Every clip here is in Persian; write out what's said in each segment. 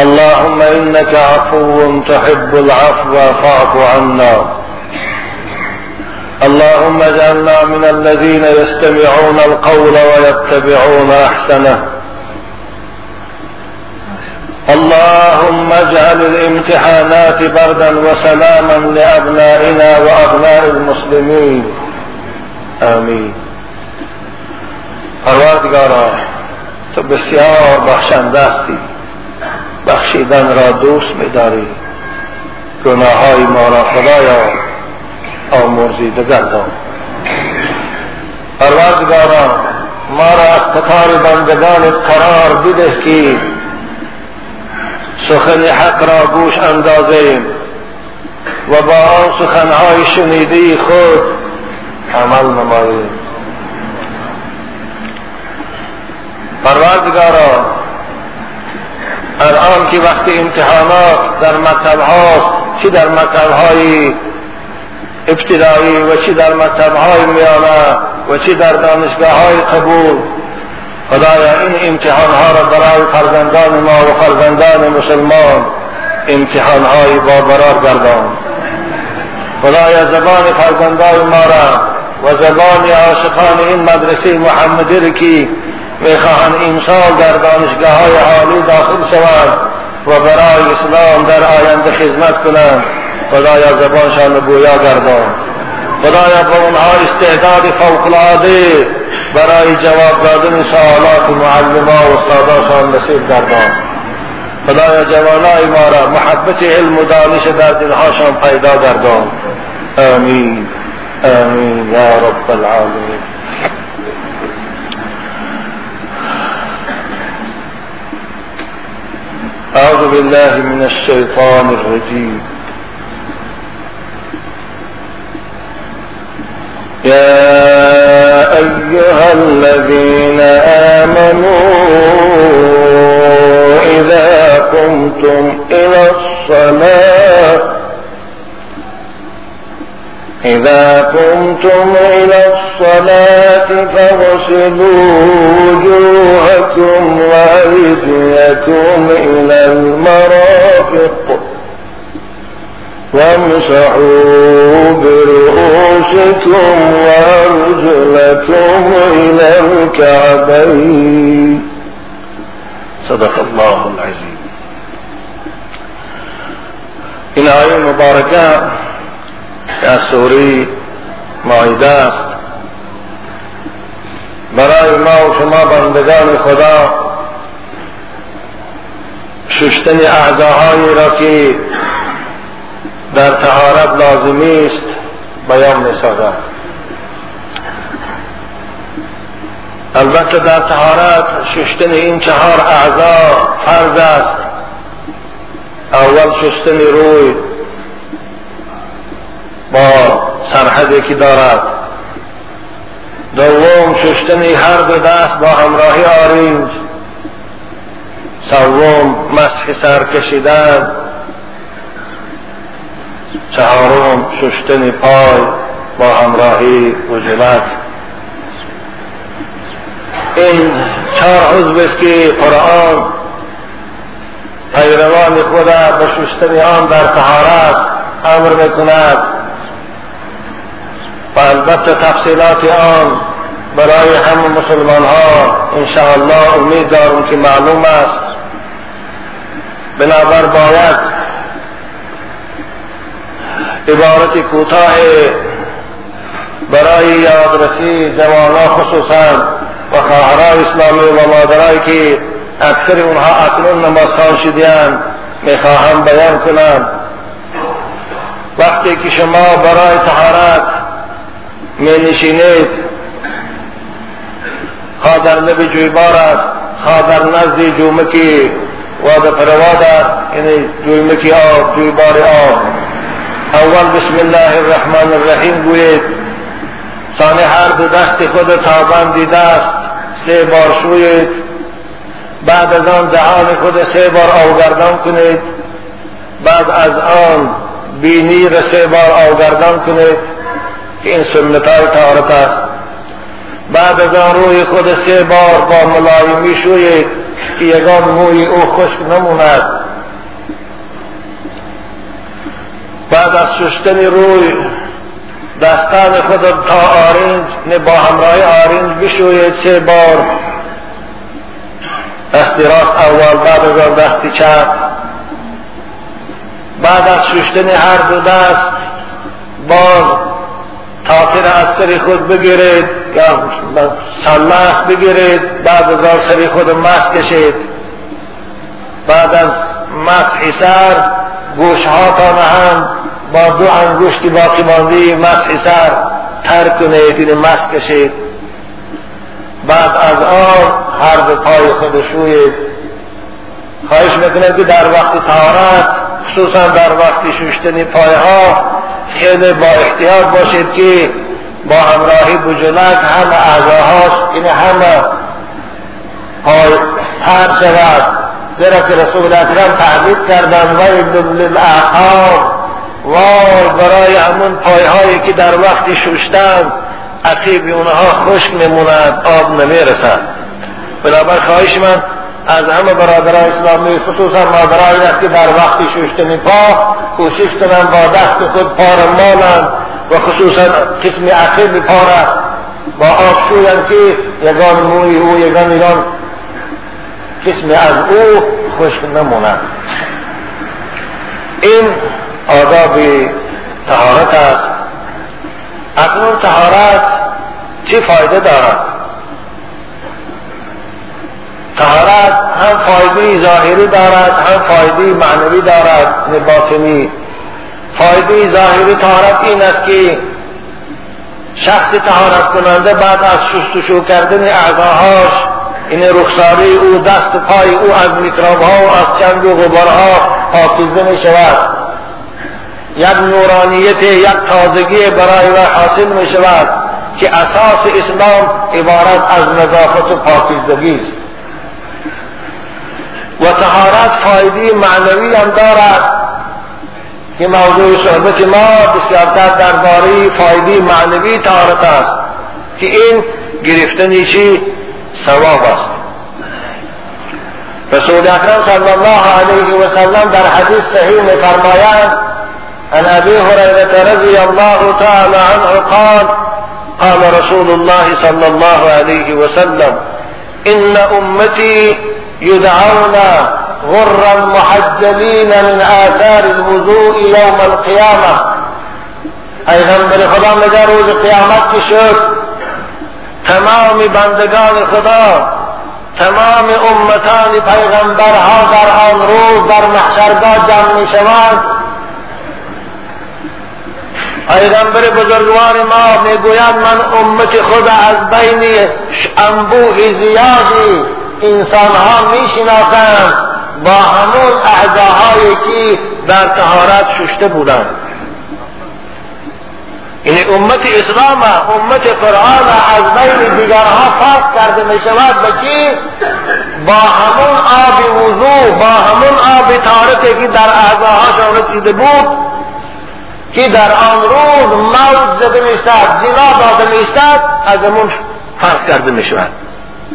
اللهم إنك عفو تحب العفو فاعف عنا. اللهم اجعلنا من الذين يستمعون القول ويتبعون أحسنه. اللهم اجعل الامتحانات بردا وسلاما لأبنائنا وأبناء المسلمين. آمين. پروردگارا تو بسیار بخشنده بخشیدن را دوست میداری؟ گناه های ما را خدایا آمرزیده گردان پروردگارا ما را از قطار بندگان قرار بده که سخن حق را گوش اندازیم و با آن سخنهای شنیده خود عمل نماییم. پروردگارا الان که وقت امتحانات در مکتب هاست چی در مکتب های ابتدایی و چی در مکتب های میانه و چی در دانشگاه های قبول؟ خدایا این امتحان ها را برای فرزندان ما و فرزندان مسلمان امتحان های بابرار گردان. خدایا زبان فرزندان ما را و زبان عاشقان این مدرسه محمدی که می‌خواهند امسال در دانشگاه های عالی داخل شوند و برای اسلام در آینده خدمت کنند. خدایا زبانشان گویا گردان. خدایا به اونها استعداد فوقالعاده برای جواب دادن سوالات معلما و استاداشان نصیب گردان. خدایا جوانای ما را محبت علم و دانش در دلهاشان پیدا گردان. آمین. آمین. یا رب العالمین. أعوذ بالله من الشيطان الرجيم. يا أيها الذين آمنوا إذا قمتم إلى الصلاة إذا قمتم إلى الصلاة فاغسلوا وجوهكم وأيديكم إلى المرافق وامسحوا برؤوسكم وأرجلكم إلى الكعبين. صدق الله العظيم. این آیه مبارکه از سوری مایده است. برای ما و شما بندگان خدا ششتن اعضاهایی را که در تهارت لازمی است بیان می البته در تهارت ششتن این چهار اعضا فرض است. اول شستن روی با سرحدی که دارد. دوم شستن هر دو دست با همراهی آرنج. سوم مسح سر کشیدن. چهارم شستن پای با همراهی وجبت این چهار عضو است که قرآن پیروان خود به شستن آن در طهارت امر می‌کند. و البته تفصیلات آن برای همه مسلمان ها انشاءالله امید دارم که معلوم است. بنابر باید عبارت کوتاه برای یادرسی جوانان خصوصا و خواهران اسلامی و مادرایی که اکثر اونها اکنون نمازخوان شدیان می‌خواهم بیان کنم. وقتی که شما برای تحارت می نشینید. خواه در لب جویبار است. خواه در نزد جومکی. و در پرواد است. یعنی جویمکی آب جویبار آب. اول بسم الله الرحمن الرحیم گوید. ثانی هر دو دست خود تابان دیده است. سه بار شوید. بعد از آن دهان خود سه بار آوگردان کنید. بعد از آن بینی را سه بار آوگردان کنید. که این سنت های تارت است بعد از آن روی خود سه بار با ملایمی شوید که یگان موی او خشک نموند. بعد از شستن روی دستان خود تا آرنج با همراه آرنج بشوید سه بار. دست راست اول بعد از آن دست چپ. بعد از شستن هر دو دست باز تاخیر از سری خود بگیرید. سلمس بگیرید. بعد از سری خود مس کشید. بعد از مسح سر گوش ها تا هم با دو انگشتی باقی ماندی مسح سر تر کنید این مس کشید. بعد از آن هر دو پای خود شوید. خواهش می‌کنم که در وقت تارت خصوصا در وقت شوشتن پایها خیلی با احتیاط باشید که با همراهی بجلک همه اعضاهاش این همه پای تر شود. زیرا رسول اکرم تحدید کردن ویل للاعقاب وای برای همون پایهایی که در وقتی شوشتن عقیب اونها خشک میموند آب نمی‌رسد. بنابر خواهش من از همه برادران اسلامی خصوصا مادران که در وقتی شوشتن پا کوشش کنن با دست خود پا را مالن و خصوصا قسم عقیب پا را با آب شوین که یگان موی او یگان یگان قسم از او خشک نموند این آداب تهارت است. اکنون تهارت چه فایده دارد؟ تهارت هم فایده ظاهری دارد هم فایده معنوی دارد باطنی. فایده ظاهری تهارت این است که شخص تهارت کننده بعد از شستشو کردن اعضاهاش این رخساری او دست پای او از میکروب ها و از چند و غبارها حافظه می شود یک نورانیت یک تازگی برای و حاصل می شود که اساس اسلام عبارت از نظافت و پاکیزگی است. و تهارت فایده معنوی هم دارد که موضوع صحبت ما بسیارتر درباره فایده معنوی تهارت است. که این گرفتنی چی؟ ثواب است. رسول اکرم صلی الله علیه و سلم در حدیث صحیح میفرمایند عن ابي هريره رضي الله تعالى عنه قال قال رسول الله صلى الله عليه وسلم ان امتي يدعون غرا محجلين من آثار الوضوء يوم القيامة. پیغمبر خدا میگه روز قیامت شد. تمام بندگان خدا تمام امتان پیغمبرها در آن روز در محشرگاه جمع می شوند. پیغمبر بزرگوار ما میگوید من امت خود از بین انبوه زیادی انسان ها می با همون اعضاهایی که در تهارت ششته بودند این امت اسلام امت قرآن از بین دیگرها فرق کرده می شود به چی؟ با همون آب وضوع با همون آب تارتی که در اعضاهاشان رسیده بود که در آن روز موت زده می زنا داده می از همون فرق کرده می شود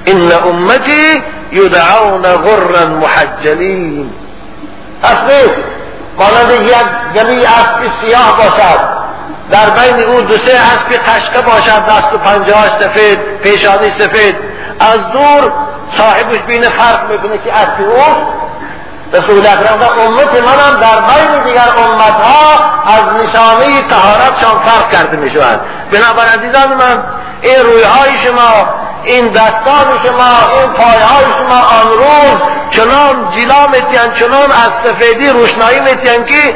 ان امتی یدعون غرا محجلین اصلی مانند یک گلی اسب سیاه باشد. در بین او دو سه اسب قشقه باشد دست و پنجهاش سفید پیشانی سفید. از دور صاحبش بین فرق می‌کنه که اسب او رسول اکرم امت منم در بین دیگر امت ها از نشانه تهارتشان فرق کرده می شود بنابر عزیزان من این روی های شما این دستان شما این پایهای شما آن روز چنان جلا میتین چنان از سفیدی روشنایی میتین که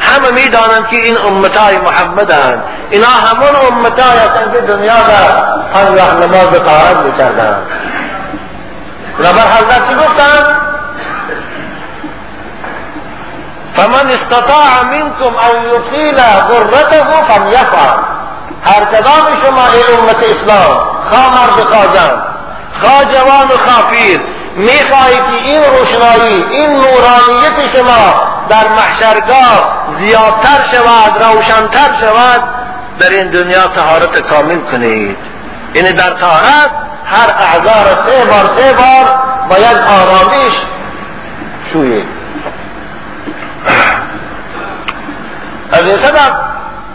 همه می‌دانند که این امتای محمد هستند اینا همون امتای هستند که دنیا در پنج نماز طاعت می‌کردند. بنابر حضرت چی گفتند؟ فمن استطاع منكم ان يطيل غرته فليفعل. هر کدام شما ای امت اسلام خواه مرد خواه جان خواه جوان و پیر می‌خواهی که این روشنایی این نورانیت شما در محشرگاه زیادتر شود روشنتر شود در این دنیا تهارت کامل کنید. یعنی در تهارت هر اعضا سه بار سه بار باید آرامیش شوید.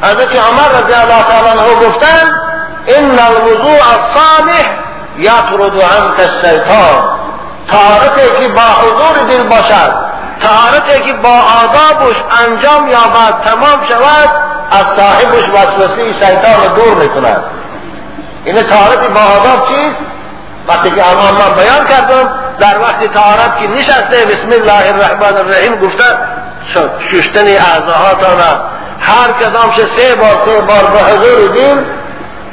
حضرت عمر رضی الله تعالی عنه گفتن ان الوضوء الصالح یطرد عنك الشیطان طهارتی که با حضور دل باشد طهارتی که با آدابش انجام یابد تمام شود از صاحبش وسوسه شیطان دور می‌کند. این طهارت با آداب چیست؟ وقتی که الان من بیان کردم در وقت طهارت که نشسته بسم الله الرحمن الرحیم گفته شستن اعضاهاتان هر کدامش سه بار سه بار به حضور دین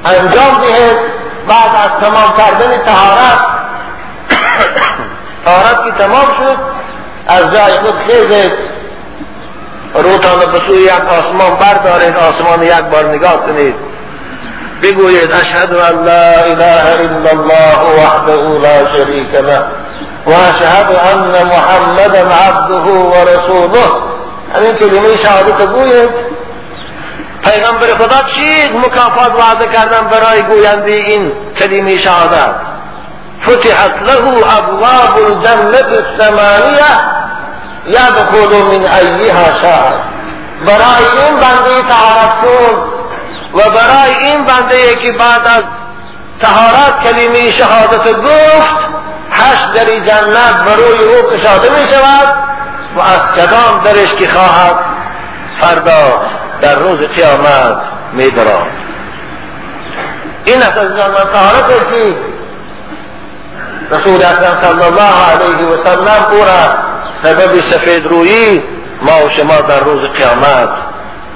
انجام دهید بعد از تمام کردن طهارت. طهارت که تمام شد از جای خود خیزید. روتان به سوی یک آسمان بردارید آسمان یک بار نگاه کنید. بگویید اشهد ان لا اله الا الله وحده لا شریک له و اشهد ان محمدا عبده و رسوله. همین کلمه شهادت گویید پیغمبر خدا چی مکافات وعده کردن برای گوینده این کلمه شهادت؟ فتحت له ابواب الجنة الثمانیه یدخل من ایها شاء برای این بنده تعارف و برای این بنده که بعد از تهارت کلمه شهادت گفت هشت دری جنت بروی او کشاده می شود و از کدام درش که خواهد فردا در روز قیامت می دراد این از از تهارت که رسول اکرم صلی الله علیه و سلم او را سبب سفید رویی ما و شما در روز قیامت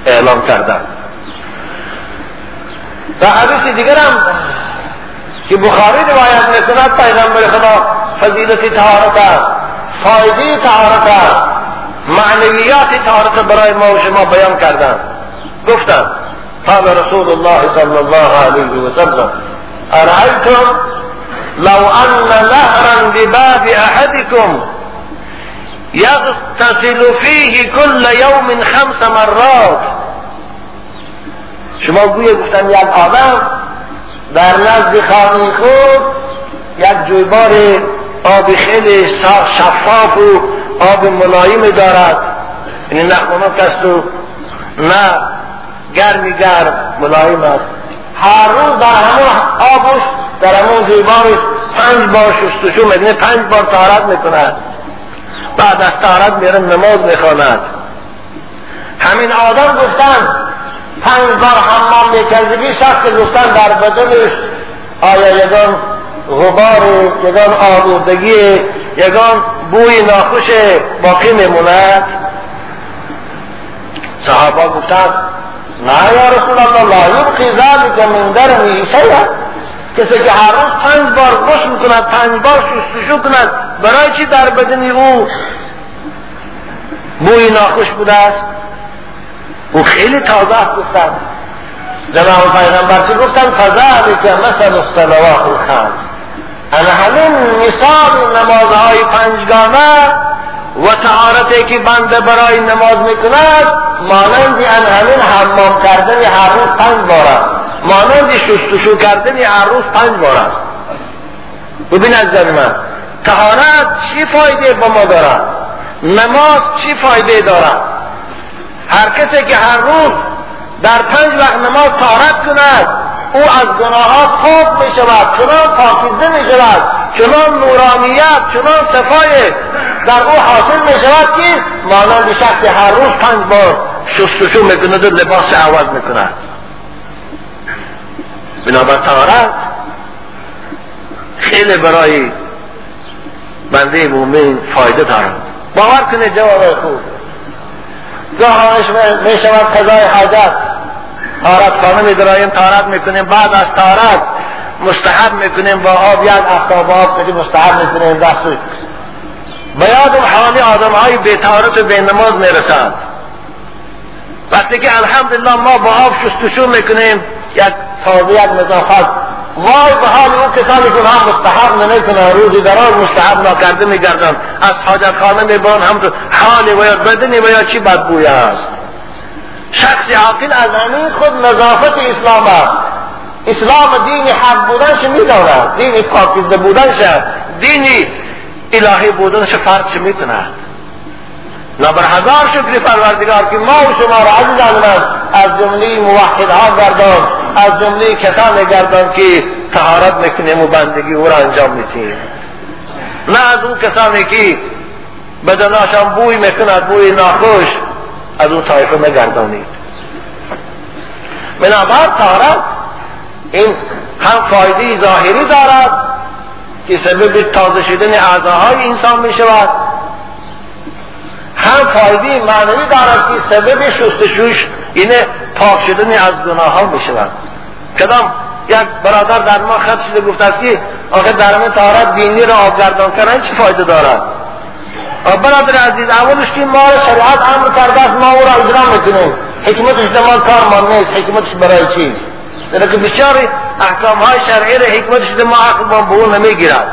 اعلام کردند. و حدیث دیگر هم که بخاری روایت می‌کند پیغمبر خدا فضیلت طهارت فایده طهارت معنویات طهارت برای ما و شما بیان کردن. گفتن قال رسول الله صلی الله علیه و سلم لو ان نهرا بباب احدكم يغتسل فيه كل يوم خمس مرات. شما گویه گفتن یک آدم در نزد خانه خود یک جویبار آب خیلی شفاف و آب ملایم دارد. یعنی نه خنک است و نه گرمی گرم ملایم است. هر روز در همون آبش در همون جویبارش پنج بار شستشو می‌کنه. پنج بار تارت می‌کند بعد از تارت میره نماز می‌خواند. همین آدم گفتن پنج بار حمام میکردگی شخص گفتن در بدنش آیا یگان غبار یگان آلودگی یگان بوی ناخوش باقی میموند صحابه گفتن نه یا رسول الله لا یبقی ذلك من درمی شیئا. کسی که هر روز پنج بار غش می‌کند پنج بار شستشو کند برای چی در بدن او بوی ناخوش بوده است؟ او خیلی تازه است گفتن جناب پیغمبر که گفتن فذلک مثل الصلوات الخمس. انا همین مثال نمازهای پنجگانه و تعارتی که بنده برای نماز می‌کند مانند ان همین حمام کردن هر روز پنج بار است. مانند شستشو کردن هر روز پنج بار است. ببین از من تهارت چی فایده با ما دارد؟ نماز چی فایده دارد؟ هر کسی که هر روز در پنج وقت نماز تارت کند او از گناهات پاک می شود چنان پاکیزه می شود چنان نورانیت چنان صفای در او حاصل می شود که مانند شخص هر روز پنج بار شستشو می‌کند و لباس عوض می‌کند. بنابر تارت خیلی برای بنده مومن فایده دارد. باور کنه جواب خوب. گاهانش می شود قضای حاجت. تارت خانه می درایم تارت می‌کنیم بعد از تارت مستحب می‌کنیم با آب یک افتاب آب کدی مستحب می‌کنیم دست به یادم حالی آدم های بی تارت و بی نماز می‌رسند. وقتی که الحمدلله ما با آب شستشو می‌کنیم یک تازه یک نظافت وای به حال اون کسانی که هم مستحب نمی‌کنن روزی دراز مستحب ناکرده میگردن. از حاجت خانه می‌برن هم حال و یا بدنی و یا چی بدبوی است. شخص عاقل از همین خود نظافت اسلام است. اسلام دین حق بودنش می‌داند. دین پاکیزه بودنش دین الهی بودنش فرض می‌کند. نبر هزار شکری پروردگار که ما و شما را عزیزان من از جمله موحدها گردان از جمله کسان گردان که تهارت می‌کنیم و بندگی او را انجام میتیم نه از اون کسانی که بدناشان بوی می‌کند بوی ناخوش از اون طایفه نگردانید بنابر تهارت این هم فایده ظاهری دارد که سبب تازه شدن اعضاهای انسان می شود هم فایده معنوی دارد که سبب شستشوش اینه پاک شدن از گناه ها می شود کدام؟ یک برادر در ما خط شده گفته است که آخه در من تارت بینی را آبگردان کردن چه فایده دارد؟ برادر عزیز اولش که ما شریعت امر کرده است ما او را اجرا می‌کنیم. حکمتش در ما کار ما نیست حکمتش برای چیز که بسیار احکام های شرعی را حکمتش در ما عقل ما به نمی‌گیرد.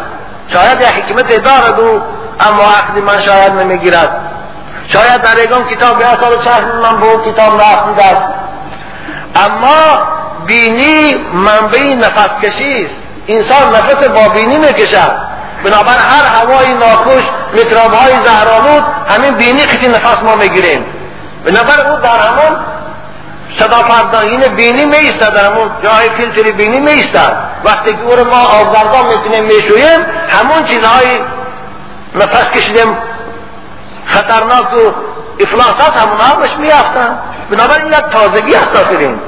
شاید یک حکمت دارد او اما عقل من شاید نمی‌گیرد. شاید در ایگان کتاب یا سال چهر من به اون کتاب نفت است اما بینی منبعی نفس کشی است. انسان نفس با بینی می‌کشد. بنابر هر هوای ناخوش میکروب های همین بینی کسی نفس ما می‌گیریم. بنابر او در همون صدا پرداهین بینی میستد در همون جای فیلتر بینی میستد وقتی که او رو ما آبگردان می‌کنیم می‌شویم همون چیزهای نفس کشیدیم خطرناک و افلاسات همون آبش میافتن بنابراین یک تازگی است داخلیم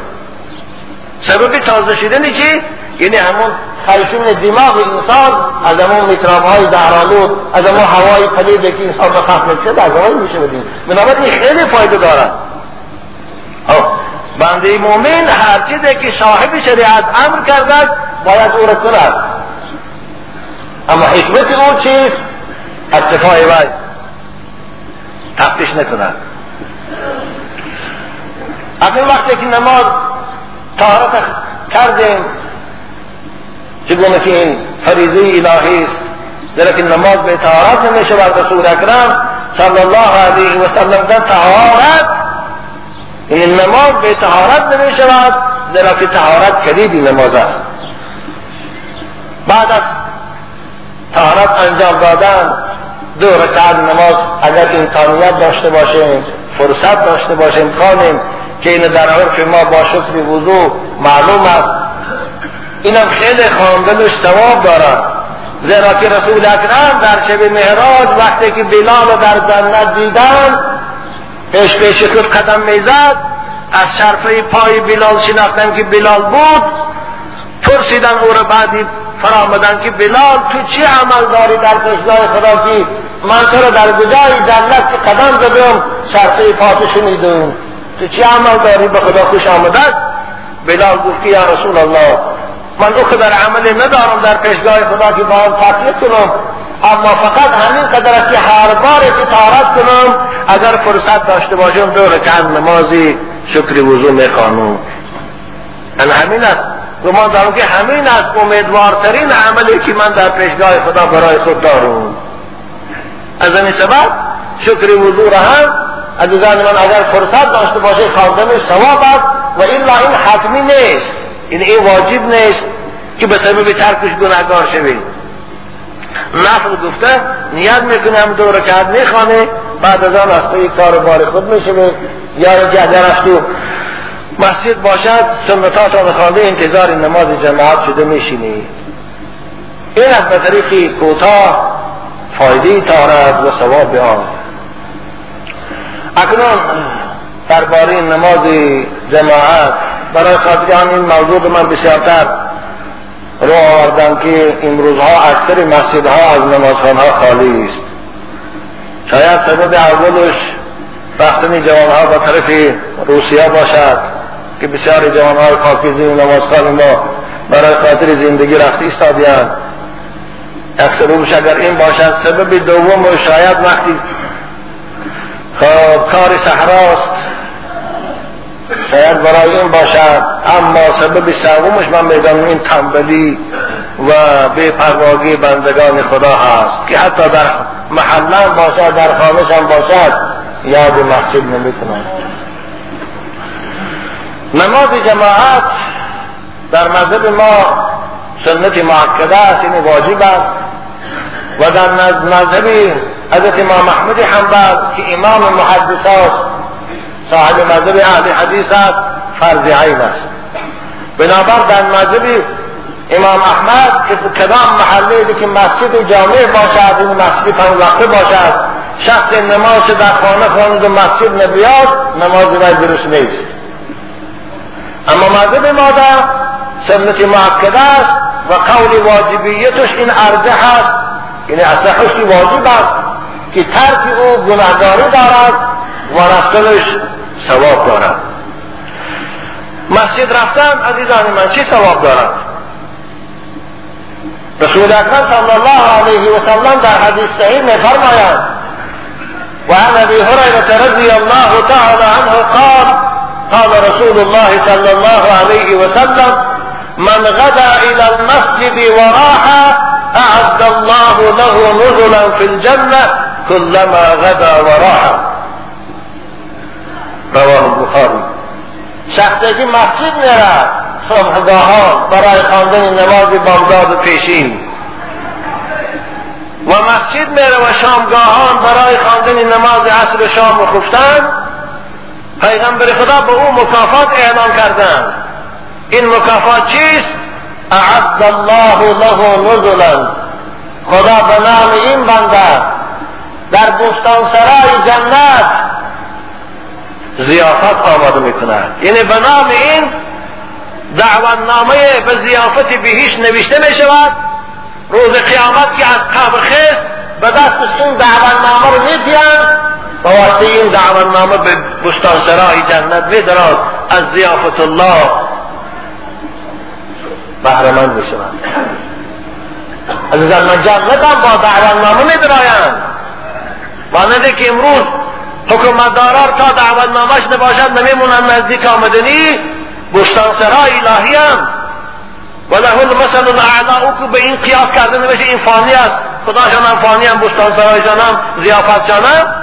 سبب تازه شدن چی؟ یعنی همون خلفین دماغ انسان از همون میکراب های زهرالود از همون هوای پلیده که انسان را خفت می‌کشد از همون میشه بدیم بنابراین خیلی فایده دارد بنده مومن هر چیزی که صاحب شریعت امر کرده باید او را کند. اما حکمت او چیست؟ اتفاع وی تفتیش نکند. اگر وقتی که نماز طهارت کردیم چگونه که این فریضه الهی است. که نماز به طهارت نمی شود رسول اکرم صلی الله علیه و سلم در طهارت این نماز به طهارت نمی شود در که طهارت نماز است. بعد از طهارت انجام دادن دو رکعت نماز اگر امکانیت داشته باشیم فرصت داشته باشیم خانیم که این در عرف ما با شکر وضوع معلوم است. اینم خیلی خواندن و ثواب دارد. زیرا که رسول اکرم در شب مهراج وقتی که بلال در جنت دیدن پیش پیش خود قدم می‌زد از شرفه پای بلال شناختن که بلال بود پرسیدن او را بعدی فرامدن که بلال تو چی عمل داری در پیشگاه خدا که من تو را در گجای جنت که قدم زدم شرفه پاتو شنیدم تو چی عمل داری؟ به خدا خوش آمده بلال گفت یا رسول الله من او در عمل ندارم در پیشگاه خدا که با هم کنم. اما فقط همین قدر است که هر بار که تارت کنم اگر فرصت داشته باشم دو رکعت نمازی شکر وضو می‌خوانم. ان همین است. گمان دارم که همین است امیدوارترین عملی که من در پیشگاه خدا برای خود دارم. از این سبب شکر وضو را هم عزیزان من اگر فرصت داشته باشه خواندنش ثواب است و الا این حتمی نیست. این این واجب نیست. که به سبب ترکش گناهگار شوی. نفل گفته نیت می‌کنه هم دو رکعت می‌خوانه بعد از آن از کار بار خود میشه یا اگر از تو مسجد باشد سنتات آن خوانده انتظار نماز جماعت شده میشینی. این از به طریقی کوتاه فایده تارد و ثواب آن. اکنون درباره نماز جماعت برای خاطر این موضوع من بسیارتر رو آوردم که امروزها اکثر مسجدها از نمازخانها خالی است. شاید سبب اولش رفتن جوانها به طرف روسیه باشد که بسیار جوانهای پاکیزی و نمازخان ما برای خاطر زندگی استادیان اکثر اگر این باشد سبب دوم شاید وقتی خب کار صحراست شاید برای این باشد. اما سبب سومش من می‌دانم این تنبلی و بے پرواگی بندگان خدا هست که حتی در محلم باشد در خانش هم باشد. یاد مسجد نمی نماز جماعت در مذهب ما سنت معکده است این واجب است. و در مذهب حضرت امام محمود حنبل که امام محدث است صاحب مذهب اهل حدیث است فرض عین است. بنابر در مذهب امام احمد که کدام محله که مسجد جامع باشد این مسجد پنج وقته باشد. شخص نماز در خانه خواند و مسجد نبیاد نماز وی درست نیست. اما مذهب ما در سنت معکده است و قول واجبیتش این ارجح است. یعنی اصحش واجب است که ترک او گناهداری دارد و رفتنش ثواب دارد مسجد رفتن عزیزان من چه ثواب دارد رسول اکرم صلی الله علیه و سلم در حدیث صحیح میفرمایند وعن ابي هريره رضي الله تعالى عنه قال قال رسول الله صلى الله عليه وسلم من غدا إلى المسجد وراح اعد الله له نزلا في الجنة كلما غدا وراح. رواه البخاري شخصی که مسجد میره صبحگاهان برای خواندن نماز بامداد پیشین. و مسجد میره و شامگاهان برای خواندن نماز عصر شام و خفتن پیغمبر خدا به او مکافات اعلان کردن. این مکافات چیست؟ اعد الله له نزلا. خدا به نام این بنده در بستان سرای جنت زیافت آماده می‌کند. یعنی به نام این دعوتنامه به زیافت بهیش نوشته می شود روز قیامت که از قبر خست به دستش این دعوتنامه رو میدیند و واسه این دعوتنامه به بستان سرای جنت میدرد از زیافت الله بهرمند می شود عزیزان من جنت هم با دعوتنامه میدرایند مانده که امروز حکومتداران تا دعوتنامهش نباشد نمیمونن نزدیک آمدنی. بستان سرای الهی هم. و له المثل الاعلا او که به این قیاس کرده نمیشه این فانی است. خداشان هم فانی هم بستان سرایشان هم زیافتشان هم.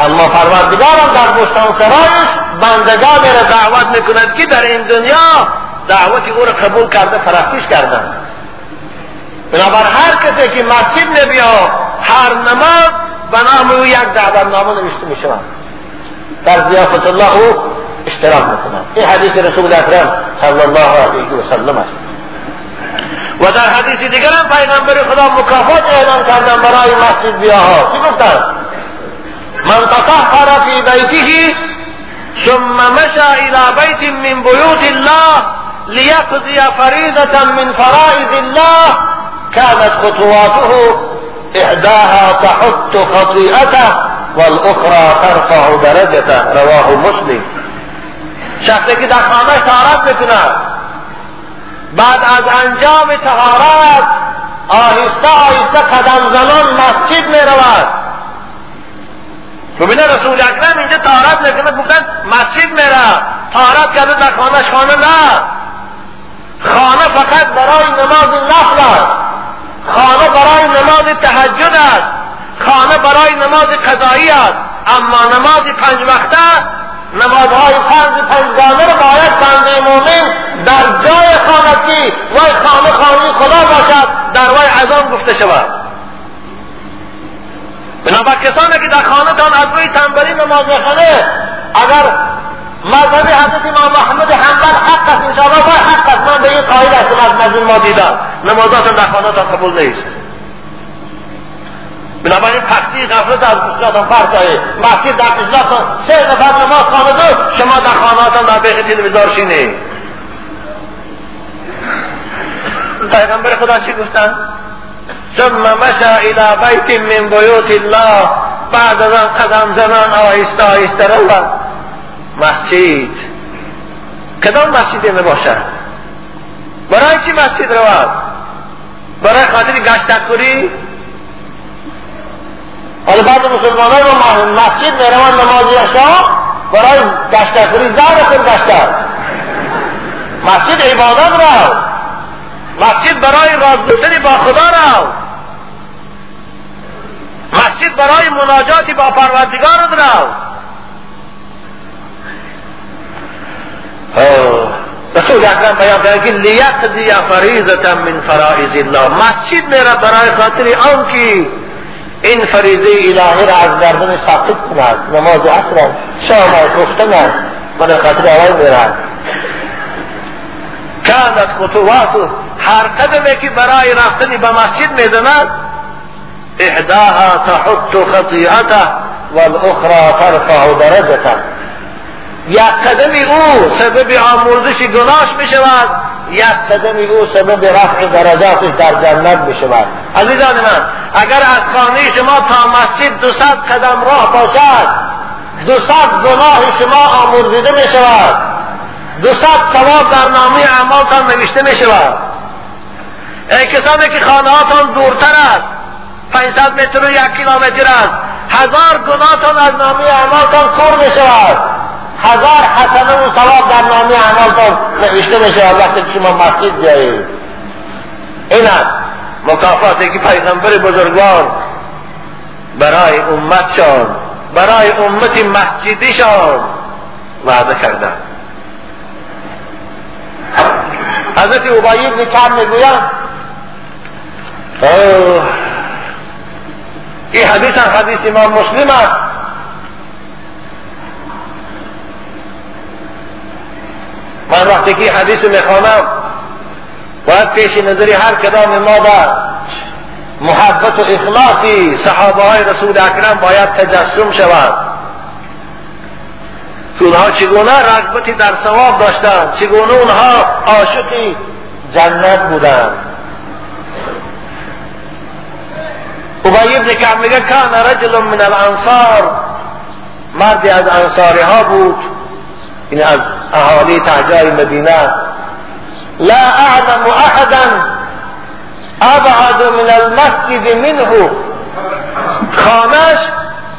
اما پروردگارم در بستان سرایش بندگانی را دعوت می‌کند که در این دنیا دعوت او را قبول کرده پرستش کردن بنابر هر کسی که مسجد نبیا هر نماز به نام أو یک دعوتنامه نوشته می شود در ضیافت الله أو اشتراک میکنند این حدیث رسول اکرم صلی الله علیه و سلم است. و در حدیث دیگر هم پیغمبر خدا مکافات اعلان کردن برای مسجد بیاها. چی گفتن؟ من تطهر فی بیته ثم مشى إلى بیت من بیوت الله لیقضی فریضة من فرائض الله. كانت خطواته إحداها تحط خطيئته والأخرى ترفع درجته رواه مسلم. شخصی که در خانهش تهارت می‌کند. بعد از انجام تهارت آهسته آهسته قدم زنان مسجد می رود ببینه رسول اکرم اینجا تهارت می‌کنه گفتن مسجد میره تهارت کرده در خانهش خانه نه. خانه فقط برای نماز نفل است. خانه برای نماز تهجد است. خانه برای نماز قضایی است. اما نماز پنج وقته نمازهای فرض پنجگانه رو باید بنده مؤمن در جای خانگی وی خانه خانه خدا باشد در وی اذان گفته شود. بنابر کسانی که در خانه تان از روی تنبلی نماز می‌خونه اگر مذهب حضرت امام محمد حنبل حق است انشاءالله و حق است. من به این قائل هستم از مجموع ما دیدم. نمازاتون در خانه تان قبول نیست. بنابراین پختی غفلت از بسیارتان فرق داره مسجد در اجلاتان سه نفر نماز خوانده شما در خانهاتان در بیخ تلویزار شینه پیغمبر خدا چی گفتن؟ ثم مشى الى بیت من بیوت الله. بعد از آن قدم زنان آهسته آهسته رود مسجد. کدام مسجدی نباشد برای چی مسجد رود برای خاطر گشتکوری حالا بعد مسلمانان رو مسجد می‌روند نماز یشا برای گشتکوری زن خود گشتر مسجد عبادت رو مسجد برای راز با خدا رو مسجد برای مناجاتی با پروردگار رو رسول रसूल अकरम बयान कि लिया من मिन الله. مسجد میرا برای خاطر آن की این فریضه الهی را از گردن ساقط کند نماز عصر شام پختنم من خاطر آن میرا کانت خطوات هر قدمی که برای رفتنی به مسجد میزند احداها تحط خطیعته والأخرى ترفع درجته. یک قدمی او سبب آموزش گناهش می شود یک قدمی او سبب رفع درجاتش در جنت می شود عزیزان من اگر از خانه شما تا مسجد دو قدم راه باشد دو گناه شما آمرزیده می شود دو ثواب در نامه اعمالتان نوشته می شود ای کسانی که خانه دورتر است 500 متر و یک کیلومتر است هزار گناهتان از نامه اعمالتان کور می شود هزار حسنه و ثواب در نامه اعمالتان نوشته شود وقتی شما مسجد بیایید. این است مکافاتی که پیغمبر بزرگوار برای امتشان برای امت مسجدیشان وعده کردند حضرت عبایی بن کعب می‌گویند این حدیث هم حدیث امام مسلم است. من وقتی که حدیث می‌خوانم باید پیش نظری هر کدام ما با محبت و اخلاصی صحابه های رسول اکرم باید تجسم شود. اونها چگونه رغبتی در ثواب داشتند؟ چگونه اونها عاشقی جنت بودند؟ ابی ابن کعب میگه کان رجل من الانصار. مردی از انصاری ها بود. از اهالی تحجای مدینه لا أعلم احدا أبعد من المسجد منه. خانش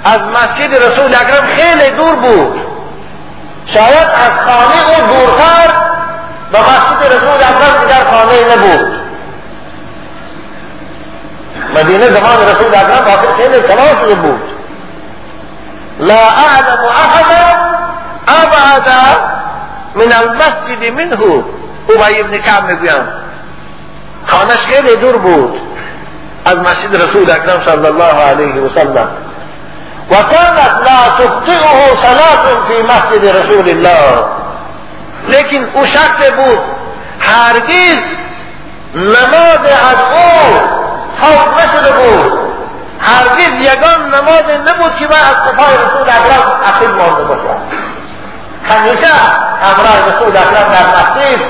از مسجد رسول اکرم خیلی دور بود. شاید از خانه أو دورتر به مسجد رسول اکرم دیگر خانه نبود. مدینه زمان رسول اکرم آخر خیلی کلا شده بود. لا أعلم احدا ابعد من المسجد منه. ابی ابن کعب می‌گویم خانش خیلی دور بود از مسجد رسول اکرم صلی الله علیه و سلم. و كانت لا تخطئه صلاة في مسجد رسول الله. لیکن او شخص بود هرگز نماز از او خوف نشده بود. هرگز یگان نماز نبود که من از صفای رسول اکرم اخیر مانده باشم همیشه همراه رسول اکرم در مسجد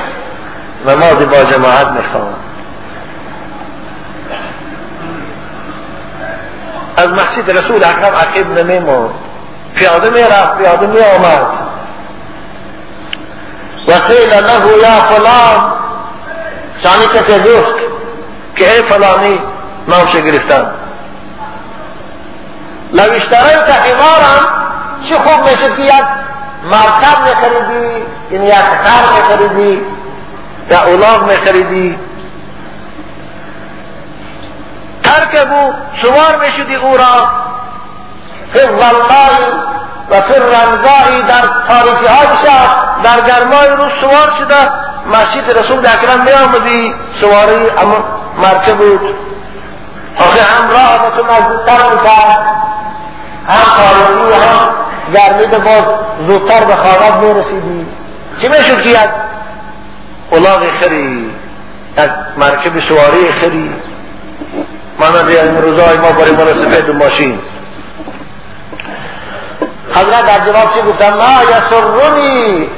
نماز با جماعت می‌خوام. از مسجد رسول اکرم عقیب نمیمون. پیاده می‌رفت پیاده می آمد و قیل له یا فلان. شانی کسی گفت که ای فلانی نامش گرفتن؟ لو اشتريت حمارا چه خوب میشه که یک مرکب میخریدی یعنی یک خر میخریدی یا اولاغ میخریدی. ترکبو سوار می‌شدی او را. فی و فی در تاریکی های شب در گرمای روز سوار شده مسجد رسول اکرم می آمدی سواری مرکب بود. آخه هم راه تو نزدیکتر می‌کرد هم تاریکی هم گرمی به باز زودتر به خوابت می‌رسیدی. چی می‌شد که یک اولاغ خری یک مرکب سواری خری. مانند این روزای ما برای من سفید ماشین. حضرت در جواب چی گفتن؟ ما یسرنی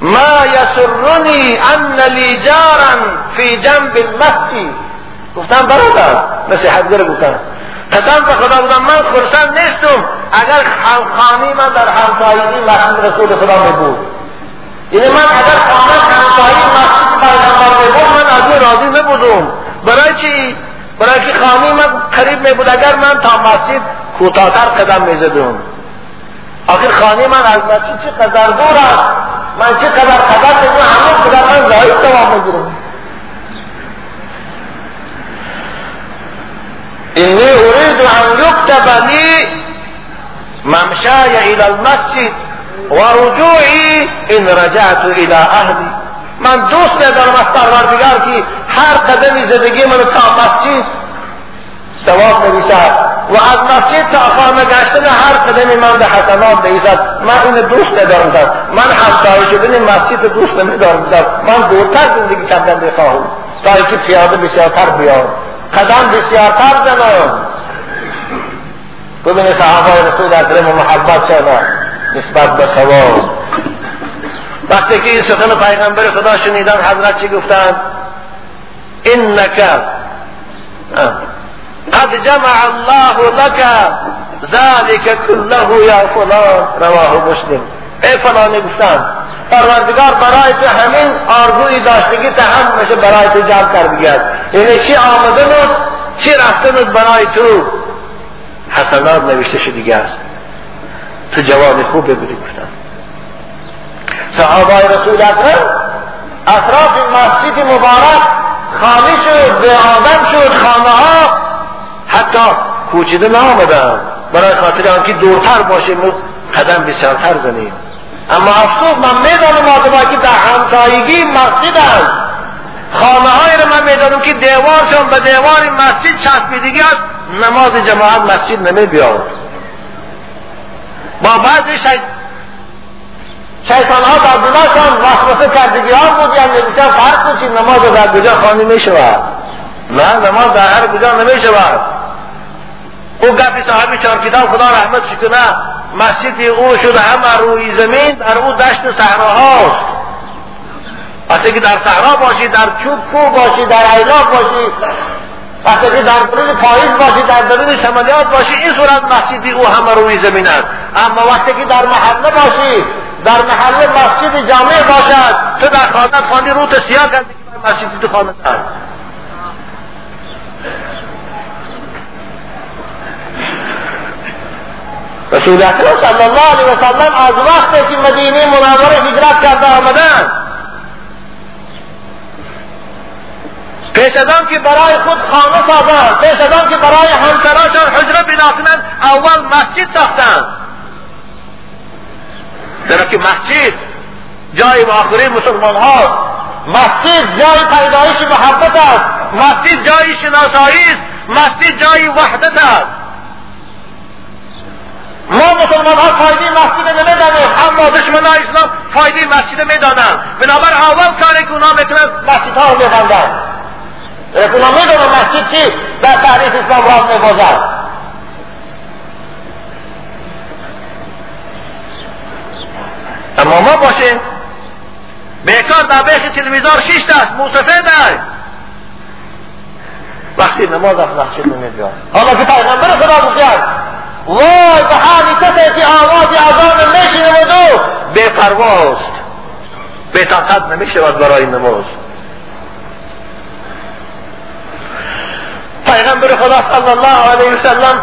ما یسرنی ان لی جارا فی جنب المسجد. گفتن برادر نصیحت گره گفتن. قسم به خدا بودم. من خرسند نیستم. اگر خانی من در همسایگی مسجد رسول خدا می بود یعنی من اگر خانه همسایگی مسجد پیغمبر می بود من از او راضی نبودم برای چی؟ برای که خانی من قریب می بود اگر من تا مسجد کوتاهتر قدم می زدم آخر خانه من از مسجد چه قدر دور است؟ من چه قدر می همون قدر من زاید دوام می گیرم انی اريد ان يكتب لي ممشاي الى المسجد ورجوعي ان رجعت الى اهلي من دوست ندارم از پروردگار که هر قدمی زندگی من تا مسجد ثواب نویسد و از مسجد تا خانه گشتن هر قدم من به حسنات نویسد من این دوست ندارم من همسایه شدن مسجد دوست نمیدارم من دورتر زندگی کردن بخواهم. تا اینکه پیاده بسیارتر بیام قدم بسیارتر زنم ببین صحابه رسول اکرم محبت شدن نسبت به ثواب وقتی که این سخن پیغمبر خدا شنیدن حضرت چی گفتند انک قد جمع الله لك ذلك كله یا فلان. رواه مسلم. ای فلانی گفتن پروردگار برای تو همین آرزوی داشتگی تا هم میشه برای تو جمع کرد یعنی چی بود چی بود برای تو؟ حسنات نوشته شدیگه است. تو جواب خوب بگوری گفتن صحابه رسول اکرم اطراف مسجد مبارک خالی شد به آدم شد خانه ها حتی کوچیده نامدن. برای خاطر آنکه دورتر باشیم قدم بسیارتر زنیم. اما افسوس من می‌دانم آدم که در همسایگی مسجد است خانه های رو من می‌دانم که دیوارشان به دیوار مسجد چسبیدگی است. نماز جماعت مسجد نمی بیاد با بعضی. شیطان ها در دلاشان وسوسه کردگی ها بود یعنی نمیشن فرق کنچی نماز در کجا خانی می شود نه نماز در هر کجا نمی شود او صاحبی چهار کتاب خدا رحمت کنه مسجد او شده همه روی زمین در او دشت و صحراهاست وقتی که در صحرا باشی در چوب کو باشی در عیلاق باشی وقتی که در درون پاییز باشی در درون شمالیات باشی این صورت مسجدی او همه روی زمین است. اما وقتی که در محله باشی در محله مسجد جامع باشد تو در خانه خانی رو سیاه کردی که مسجدی تو خانه است. رسول اکرم صلی الله علیه وسلم از وقتی که مدینه منوره هجرت کرده آمدن پیش از که برای خود خانه سازند پیش از که برای همسراشان حجره بنا کنند اول مسجد ساختند. چرا که مسجد جای آخری مسلمان ها مسجد جای پیدایش محبت است مسجد جای شناسایی است مسجد جای وحدت است. ما مسلمان ها فایده مسجد نمی‌دانیم. اما دشمن اسلام فایده مسجد می‌دانند. بنابر اول کاری که اونا می‌کنند مسجد ها رو میبندند اونا می‌دونن مسجد چی؟ در تعریف اسلام راز میبازد. اما ما باشیم. بیکار در بیخ تلویزار شیش دست موسفه در وقتی نماز از مسجد نمیدیاد حالا که پیغمبر خدا بگرد وای به کسی که آواز اذان میشنود و بپرواست بطاقت نمی‌شود برای نماز. پیغمبر خدا صلی الله علیه وسلم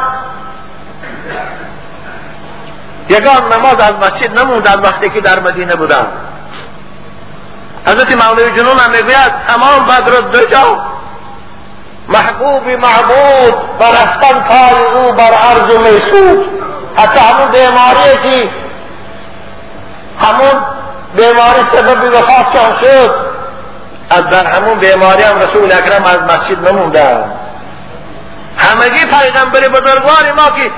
یگان نماز از مسجد نموندن وقتی که در مدینه بودن حضرت مولوی جنون هم می‌گوید تمام بدر دو محبوب معبود برفتن پای او بر عرض میسود حتی همون بیماری که همون بیماری سبب وفاتشان شد. از در همون بیماری هم رسول اکرم از مسجد نمونده. همگی پیغمبر بزرگوار ما که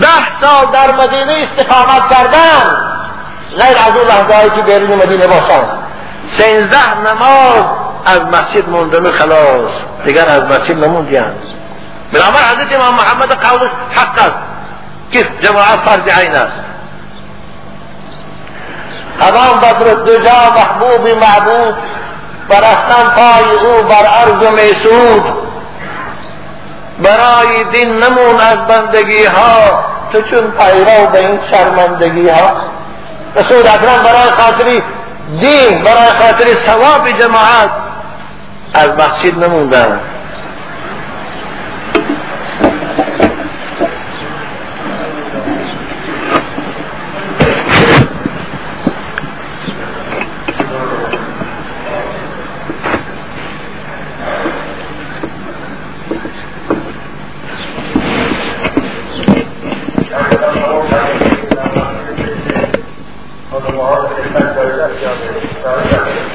ده سال در مدینه استقامت کردن غیر از اون لحظه که بیرون مدینه باشند سینزده نماز از مسجد موندن خلاص. دیگر از مسجد نموندیان بنابر حضرت امام محمد قولش حق است. که جماعت فرض عین است. همان بدر الدجا محبوب معبود برستن پای او بر عرض میسود. برای دین نمون از بندگی ها. تو چون پیرو به این شرمندگی ها؟ رسول اکرم برای خاطری دین برای خاطر ثواب جماعت. از مسجد نموندم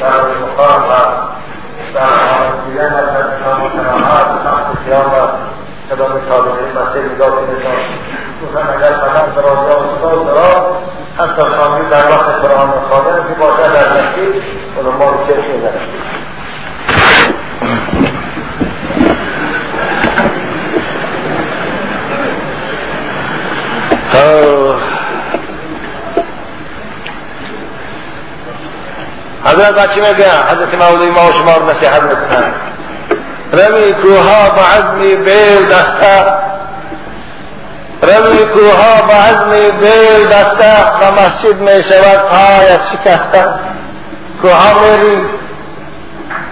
Thank you. برنامه از شما متناهات سخت خیال را که به مطابقه مسیر نگاه کنشان اگر فقط در آنجا استاد دارا حتی خانگی در وقت قرآن خانه که باشد در نسید و دنبال چشم می‌برد حضرت بچه میگه حضرت مولوی ما و شما رو نصیحت می‌کنن روی کوها با عزمی بیل دسته. روی کوها با عزمی بیل دسته و مسجد می شود پایت شکسته. کوها میری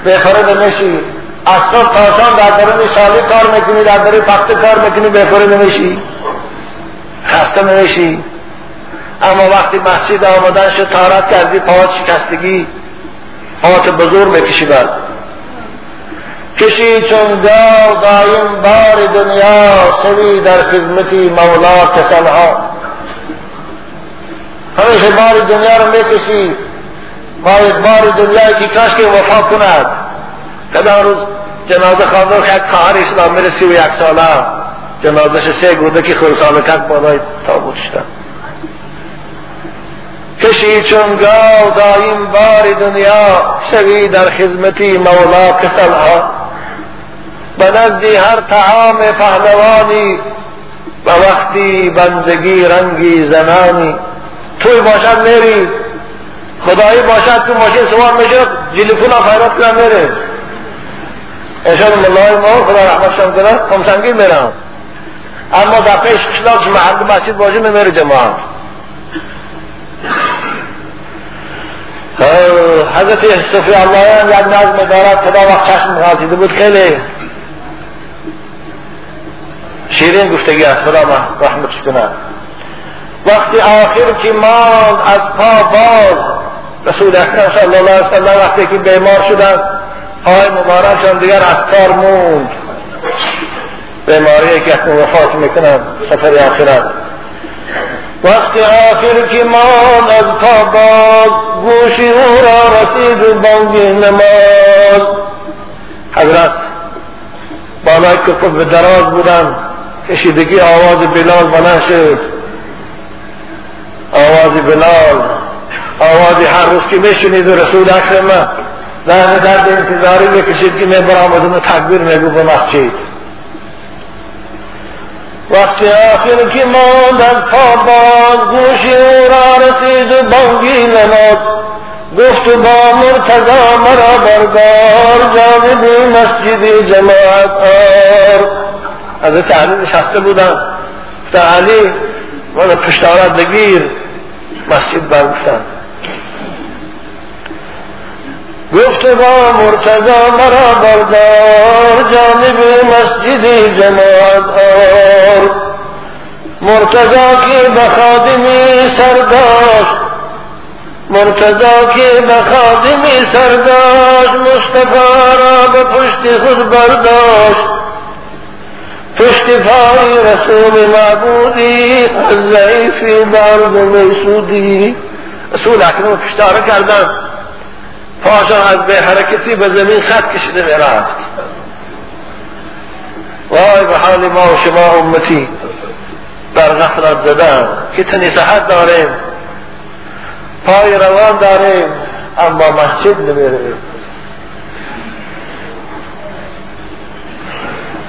بخورد میشی. از صبح تا شام در درون شالی کار می‌کنی در درون پخته کار می‌کنی بخورد میشی. خسته نمیشی اما وقتی مسجد آمدن شد تارت کردی پاوت شکستگی. پاوت بزرگ بعد کشی چون گاو دایم بار دنیا سوی در خدمتی مولا کسلها همیشه بار دنیا رو می‌کشی باید بار دنیا که کاش که وفا کند. کدام روز جنازه خواندن که خواهر اسلام میره سی و یک ساله. جنازش سه گوده که خورسال کک بالای تابوت شدن کشی چون گاو دایم بار دنیا شوی در خدمتی مولا کسلها به نزدی هر طعام پهلوانی و وقتی بندگی رنگی زنانی. توی باشد میری خدایی باشد تو ماشین سوار میشه جلیفون خیرات کنم میره. اشان ملای ما خدا رحمت شم کنه خمسنگی میرم. اما در پیش کشلاش محل مسجد باشه نمیره جماعت. حضرت صفی اللهیان یک نظم دارد خدا وقت چشم غازیده بود. خیلی شیرین گفتگی است. خدا من رحمتش کنه. وقتی آخر که ماند از پا باز رسول اکرم صلی الله علیه وسلم وقتی که بیمار شدن پای مبارکشان دیگر از کار موند. بیماری که اکنون وفات می‌کنن سفر آخرت. وقتی آخر که ماند از پا باز گوشی او را رسید بانگی نماز. حضرت بالای کفر به دراز بودن کشیدگی آواز بلال بلند شد. آواز بلال آواز هر روز که میشنید رسول اکرم در درد انتظاری می‌کشید که می برآمدم تکبیر میگو به مسجد. وقتی آخر که از پابان گوشی او را رسید و بانگی نماد گفت با مرتضا مرا بردار جانب مسجد جماعت آر. حضرت علی نشسته بودن گفتن علی من پشتارت بگیر. مسجد برگفتن گفت با مرتضا مرا بردار جانب مسجد جماعت آر. مرتضا که به خادمی سرداشت مرتضا که به خادمی سرداشت مصطفی را به پشت خود برداشت. پشت پای رسول معبودی از ضعیفی برد میسودی رسول اکرم پشتاره کردن پاشان از به حرکتی به زمین خط کشیده می‌رفت وای به حال ما و شما امتی در غفلت زدن که تنی صحت داریم پای روان داریم اما مسجد نمیریم.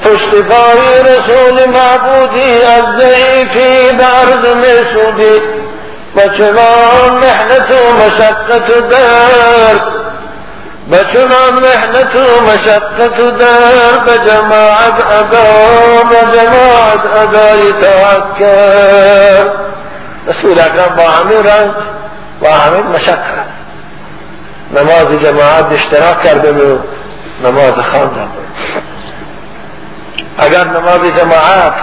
پشت پای رسول معبودی از ضعیفی به عرض و چنان محنت و مشقت و درد و چنان محنت و مشقت و درد جماعت ادا به جماعت ادای تاعت کرد رسول اکرم با همین رنج با همین مشقت. نماز جماعت اشتراک کرده و نماز خواندم اگر نماز جماعت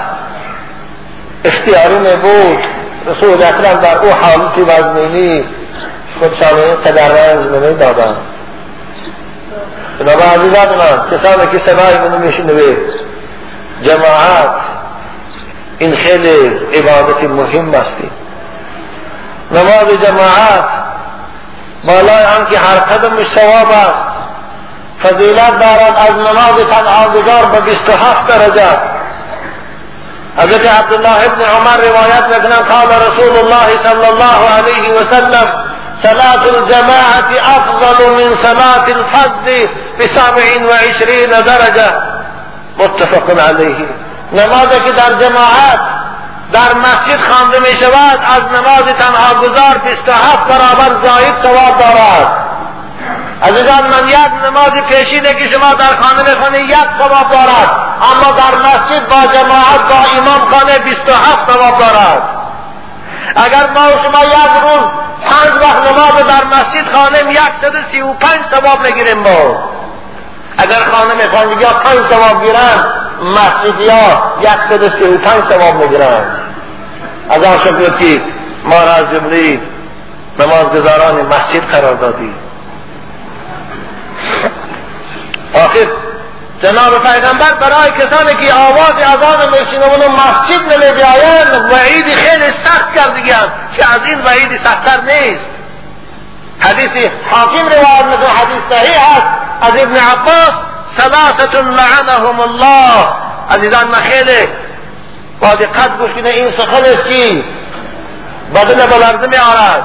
اختیاری نبود رسول اکرم در او حالتی وزنینی خودشان قدر رنج نمی دادن جناب عزیزان من کسانی که صدای منو میشنوید جماعت این خیلی عبادت مهم استی نماز جماعت بالای آنکه هر قدمش ثواب است فضیلت دارد از نماز تنهاگذار به 27 درجه حضرت عبدالله ابن عمر روایت می‌کنن قال رسول الله صلی الله علیه وسلم صلاة الجماعة أفضل من صلاة الفرد بسبع وعشرين درجة. متفق علیه نمازی که در جماعت در مسجد خوانده می شود از نماز تنها گذار 27 برابر زاید ثواب دارد. عزیزان من یک نماز پیشینه که شما در خانه بخونی یک ثواب دارد. اما در مسجد با جماعت با امام خانه 27 ثواب دارد. اگر ما و شما یک روز پنج وقت نماز در مسجد خانه یک سد سی و پنج ثواب می‌گیریم ما. اگر خانه می‌خوان یا پنج ثواب گیرن مسجد ها یک سد سی و پنج ثواب می‌گیرن. از آن شکر ما را از جمله نمازگزاران مسجد قرار دادی آخر جناب پیغمبر برای کسانی که آواز اذان میشنون و مسجد نمی بیایند وعید خیلی سخت کردگیان که از این وعید سختتر نیست. حدیث حاکم روایت می‌کنه حدیث صحیح است از ابن عباس ثلاثت لعنهم الله. عزیزان من خیلی با دقت گوش کنه این سخن است که بدن بلرزه می آرد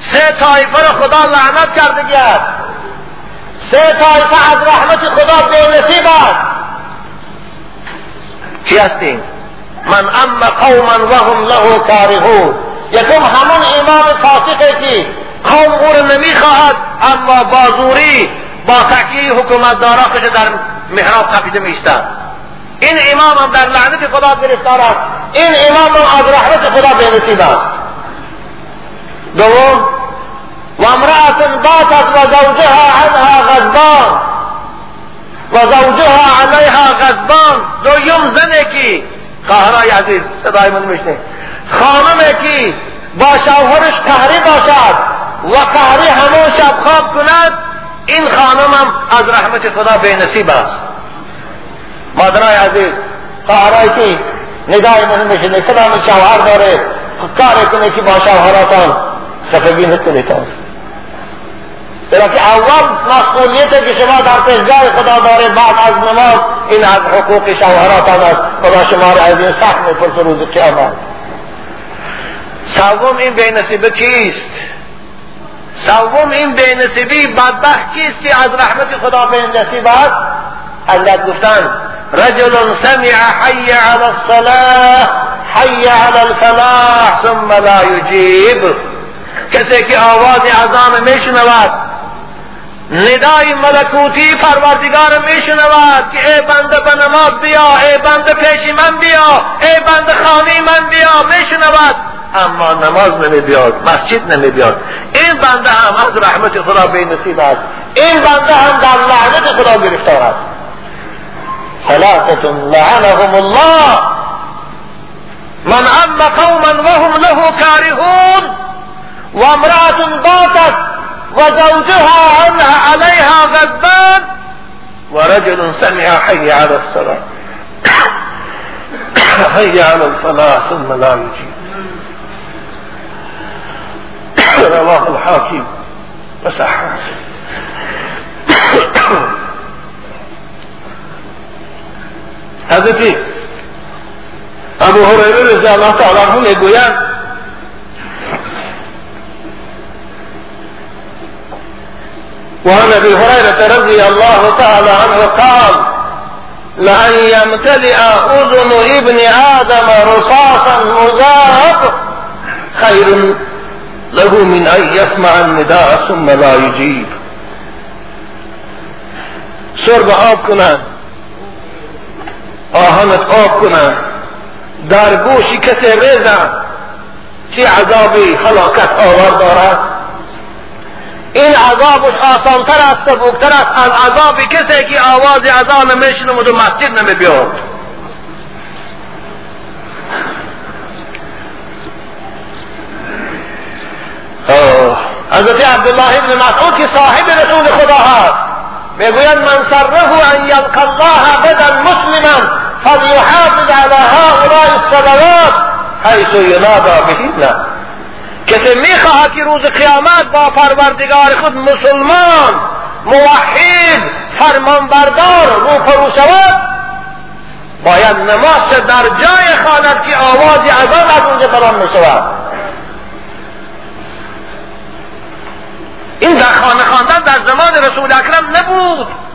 سه طایفه را خدا لعنت کرده سه طایفه از رحمت خدا به است. کی هستیم من اما قوما وهم له کارهون. یکم همون امام فاسقه که قوم او را نمی‌خواهد اما با زوری با تکیه حکومت دارا در محراب تپیده میستد این امام هم در لعنت خدا گرفتار است. این امام هم از رحمت خدا به نصیب است. دوم وامرأة باتت وزوجها عنها غضبان. وزوجها علیها غضبان. جو دویم زنه که خواهرای عزیز صدای من میشنه خانمه که با شوهرش قهری باشد و قهری همون شب خواب کند. این خانم هم از رحمت خدا به نصیب است. مادرای عزیز خواهرای که ندای من میشنه کدام شوهر داره کار کنه که با شوهراتان خفگی نکنه چرا که اول مسئولیت که شما در پیشگاه خدا داره بعد از نماز این از حقوق شوهراتان است. خدا شما را از این سخت می‌پرسه روز قیامت. سوم این بینصیبه کیست؟ سوم این بینصیبی بدبخت کیست که از رحمت خدا بینصیب است؟ علت گفتن رجل سمع حی علی الصلاة حی علی الفلاح ثم لا یجیب. کسی که آواز اذان میشنود ندای ملکوتی پروردگار میشنود که ای بنده به نماز بیا ای بنده پیش من بیا ای بنده خانه من بیا میشنود. اما نماز نمی بیاد مسجد نمی بیاد این بنده هم از رحمت خدا به نصیب است. این بنده هم در لعنت خدا گرفتار است. ثلاثة لعنهم الله. من ام قوما وهم له كارهون وامرأة باتت. وزوجها عنها عليها غضبان ورجل سمع حي على الصلاة. حي على الفلاح ثم لا يجيب. رواه الحاكم. وصححه أبو هريرة رضي الله تعالى عنه میگویند وعن أبي هريرة رضي الله تعالى عنه قال لأن يمتلئ أذن ابن آدم رصاصا مذاب خير له من أن يسمع النداء ثم لا يجيب. سرب آب کنند آهنت آب کنند در گوشی کسی ریزن چه عذابی خلاقت آور دارد؟ این عذابش آسانتر است سبوکتر است. از عذابی کسی که آواز اذان میشنود و مسجد نمی بیاد حضرت عبدالله ابن مسعود که صاحب رسول خدا هست می‌گوید من سره ان یلقى الله غدا مسلما فلیحافظ على هؤلاء الصلوات حيث ينادى بهن. کسی می‌خواهد که روز قیامت با پروردگار خود مسلمان موحد فرمانبردار روپرو شود باید نماز در جای بخواند که آوازی از آن از اونجا بلند می شود این در خانه خواندن در زمان رسول اکرم نبود.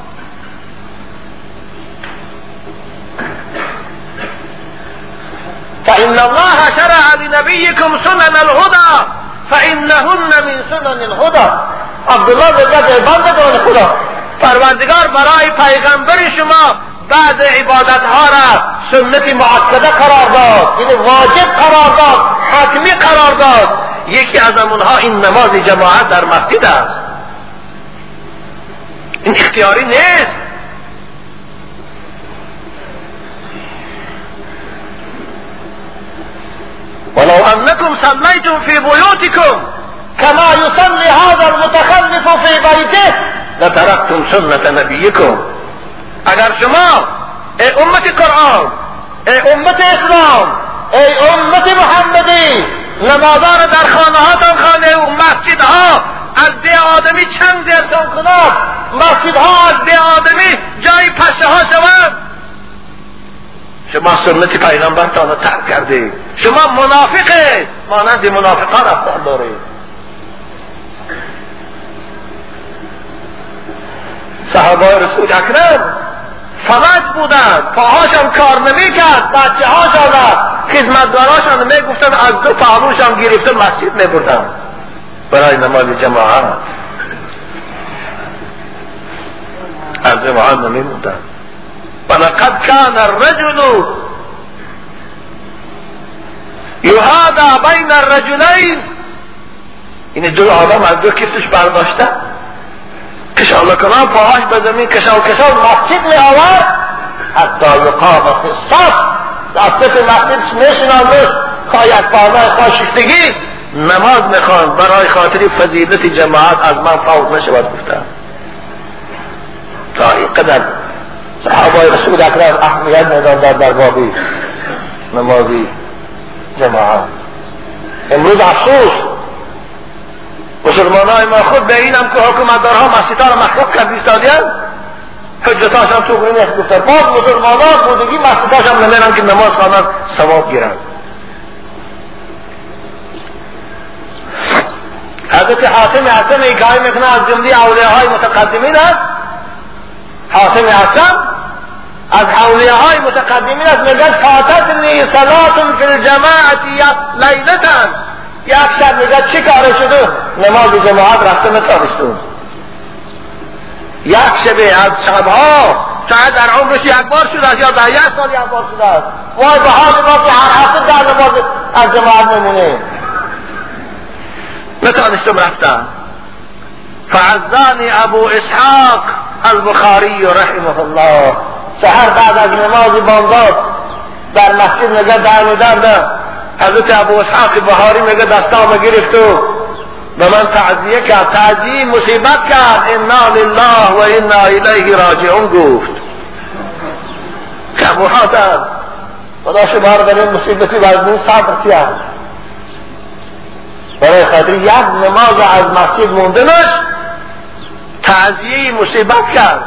فإن الله شرع لنبيكم سنن الهدى فإنهن من سنن الهدى. عبدالله بگه بندگان خدا. پروردگار برای پیغمبر شما بعض عبادت ها را سنت معکده قرار داد. یعنی واجب قرار داد حتمی قرار داد. یکی از اونها این نماز جماعت در مسجد است. این اختیاری نیست. ولو أنكم صليتم في بيوتكم كما يصلي هذا المتخلف في بيته لتركتم سنة نبيكم. اگر شما ای امت قرآن ای امت إسلام ای امت محمدی نمازان در خانه خانه و مسجد ها از ده آدمی چند درسان کناد مسجد ها از ده آدمی جای پشه ها شود شما سنت پیغمبرتان را ترک کرده؟ شما منافقه. مانند منافقان رفتار داره. صحابه رسول اکرم فقط بودن. پاهاشم کار نمی کرد بچه هاشان خدمتگاراشان می گفتن از دو پهلوشم گرفته مسجد می بردن برای نماز جماعت. از جماعت نمی بودن ولقد كان الرجل يهادى بين الرجلين. این دو آدم از دو کفتش برداشته کشان کنان پاهاش به زمین کشان کشان مسجد می آورد. حتی یقام فی الصف دستت مسجد میشناندش خواه یک پاهنای خواه شفتگی نماز می‌خوان. برای خاطری فضیلت جماعت از من فوت نشود گفتم تا این قدر. صحابه رسول اکرم اهمیت می‌دادن در بابی نمازی جماعت. امروز افسوس. مسلمان های ما خود به اینم که حکومتدارها مسجدها را مخلوق کرد ایستادیان حجتاش هم تو نیست گفتن. باز مسلمان ها بودگی مسجداش هم نمیرن که نماز خوانن ثواب گیرن. حضرت حاتم حسن ایکایی می‌کنه از جمله اولیه های متقدمین است حاتم حسن از حولیه های متقدمین است میگن فاتتنی صلات فی الجماعت لیلتن. یک شب میگه چی کار شده؟ نماز جماعت رفته نتانستون یک شب از شبها شاید در عمرش یک بار شده است یا در یک سال یک بار شده است. وای به حال ما که هر هفته در نماز از جماعت میمونه. نتانستم رفتم فعزانی أبو إسحاق البخاری رحمه الله. سهر بعد از نماز بامداد در مسجد نگه در حضرت ابو اسحاق بهاری میگه دستامو گرفت و به من تعذیه کرد. تعذیه مصیبت کرد. إنا لله و أنا الیه راجعون گفت. که ابو حاتم خدا شما در این مصیبتی و صبر کرد. برای خاطر یک نماز از مسجد موندنش تعذیه مصیبت کرد.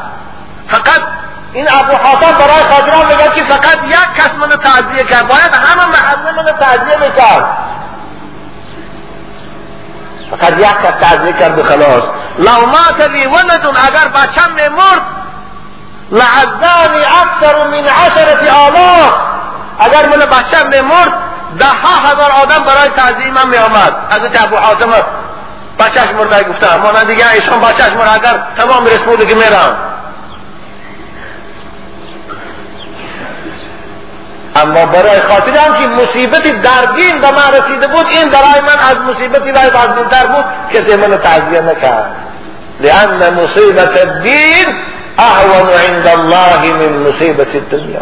فقط این ابو حاتم برای خاطران میگه که فقط یک کس منو تعذیه کرد. باید همه محله منو تعذیه می‌کرد. فقط یک کس تعذیه کرد و خلاص. لو مات لی ولدون اگر بچم میمرد لعزانی اکثر من عشرت آلاف. اگر من بچم میمرد ده ها هزار آدم برای تعذیه من میآمد. حضرت ابو حاتم بچهش مرده گفته مانند دیگه ایشان بچهش مرده اگر تمام رسموده که میرم. اما برای خاطر هم که مصیبتی در دین به من رسیده بود این برای من از مصیبتی رای در بود کسی من تعذیه نکرد. لان مصیبت الدین اهون عند الله من مصیبت الدنیا.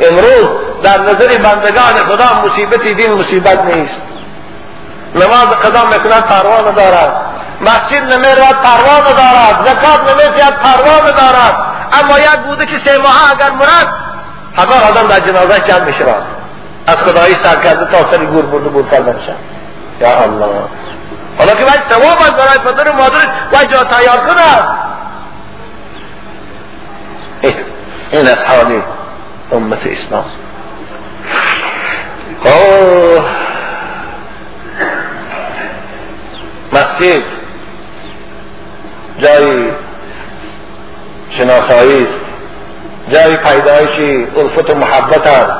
امروز در نظر بندگان خدا مصیبت دین مصیبت نیست. نماز قضا می‌کنند پروانه دارد مسجد نمی‌رود پروانه دارد. زکات نمیتید پروانه دارد. اما یک بوده که سه ماه اگر مرد هزار آدم در جنازه جمع میشه از خدایی سر کرده تا سری گور برده گور یا الله. حالا که باید ثواب از برای پدر و مادرش باید جا تیار کنه. این از حالی امت اسلام. مسجد جایی شناسایی است جای پیدایشی الفت و محبت است.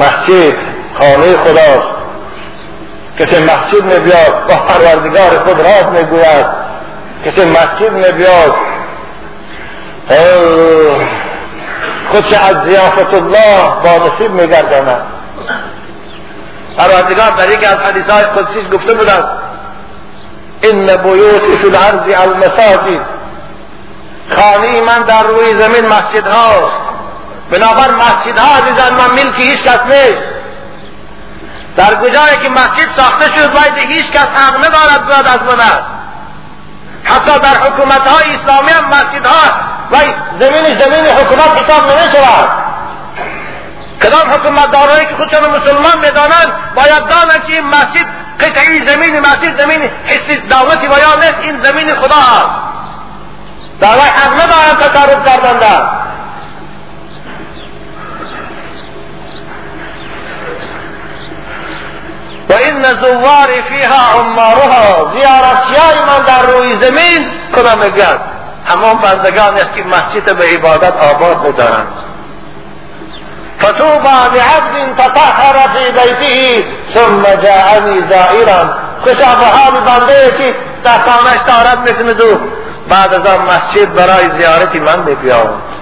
مسجد خانه خداست. کسی مسجد می بیاد با پروردگار خود راز می گوید کسی مسجد می بیاد خودش از زیافت الله با نصیب می گرداند پروردگار در یک از حدیث های قدسیش گفته بودند ان بیوت فی الارض المساجد. خانه من در روی زمین مسجد هاست بنابر مسجد ها عزیزان من ملک هیچ کس نیست. در کجایی که مسجد ساخته شد باید هیچ کس حق ندارد بیاد از من است. حتی در حکومت های اسلامی هم مسجد ها و زمین زمین حکومت حساب نمی شود کدام حکومت دارایی که خودشان مسلمان می‌دانند باید دانند که این مسجد قطعی زمین مسجد زمین حسی دولتی و یا نیست این زمین خدا است. دعوی حق ندارند تصرف کردن در و این زوار فیها عمارها زیارتیای من در روی زمین کدام میگن همان بندگان است که مسجد به عبادت آباد میدارند فتوبى لعبد تطهر في بيته ثم جاءني زائرا. خوشا به حال بنده که در مثل دو. بعد از آن مسجد برای زیارت من بیاید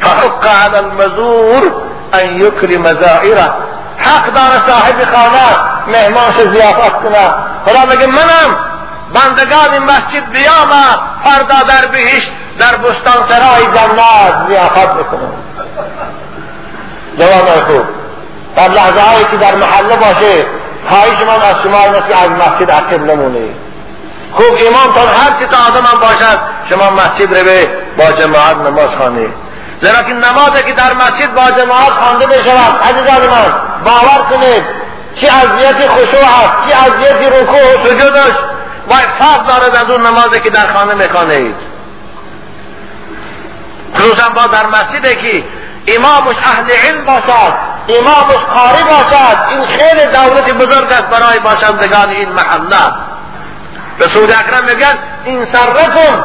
فحق على المزور ان یکرم زائره حق دار صاحب خانه مهمانش زیافت کنه. خدا میگه منم. بندگان مسجد بیام فردا در بهشت در بستان سرای جنت زیافت میکنم جواب خوب در لحظه هایی که در محله باشه خواهش من از شما است از مسجد عقب نمونه خوب امامتان هر چی تا آدم باشد شما مسجد رو با جماعت نماز خوانید زیرا که نمازی که در مسجد با جماعت خوانده بشود عزیزان من باور کنید چی اذیت خشوع است چی اذیت رکوع و سجودش و فرق دارد از اون نمازی که در خانه می‌خوانید. خصوصا با در مسجدی که إمامش أهل علم باشد إمامش قاری باشد. این خیلی دولت بزرگ است برای باشندگان این محله. رسول اکرم میگن این سرکم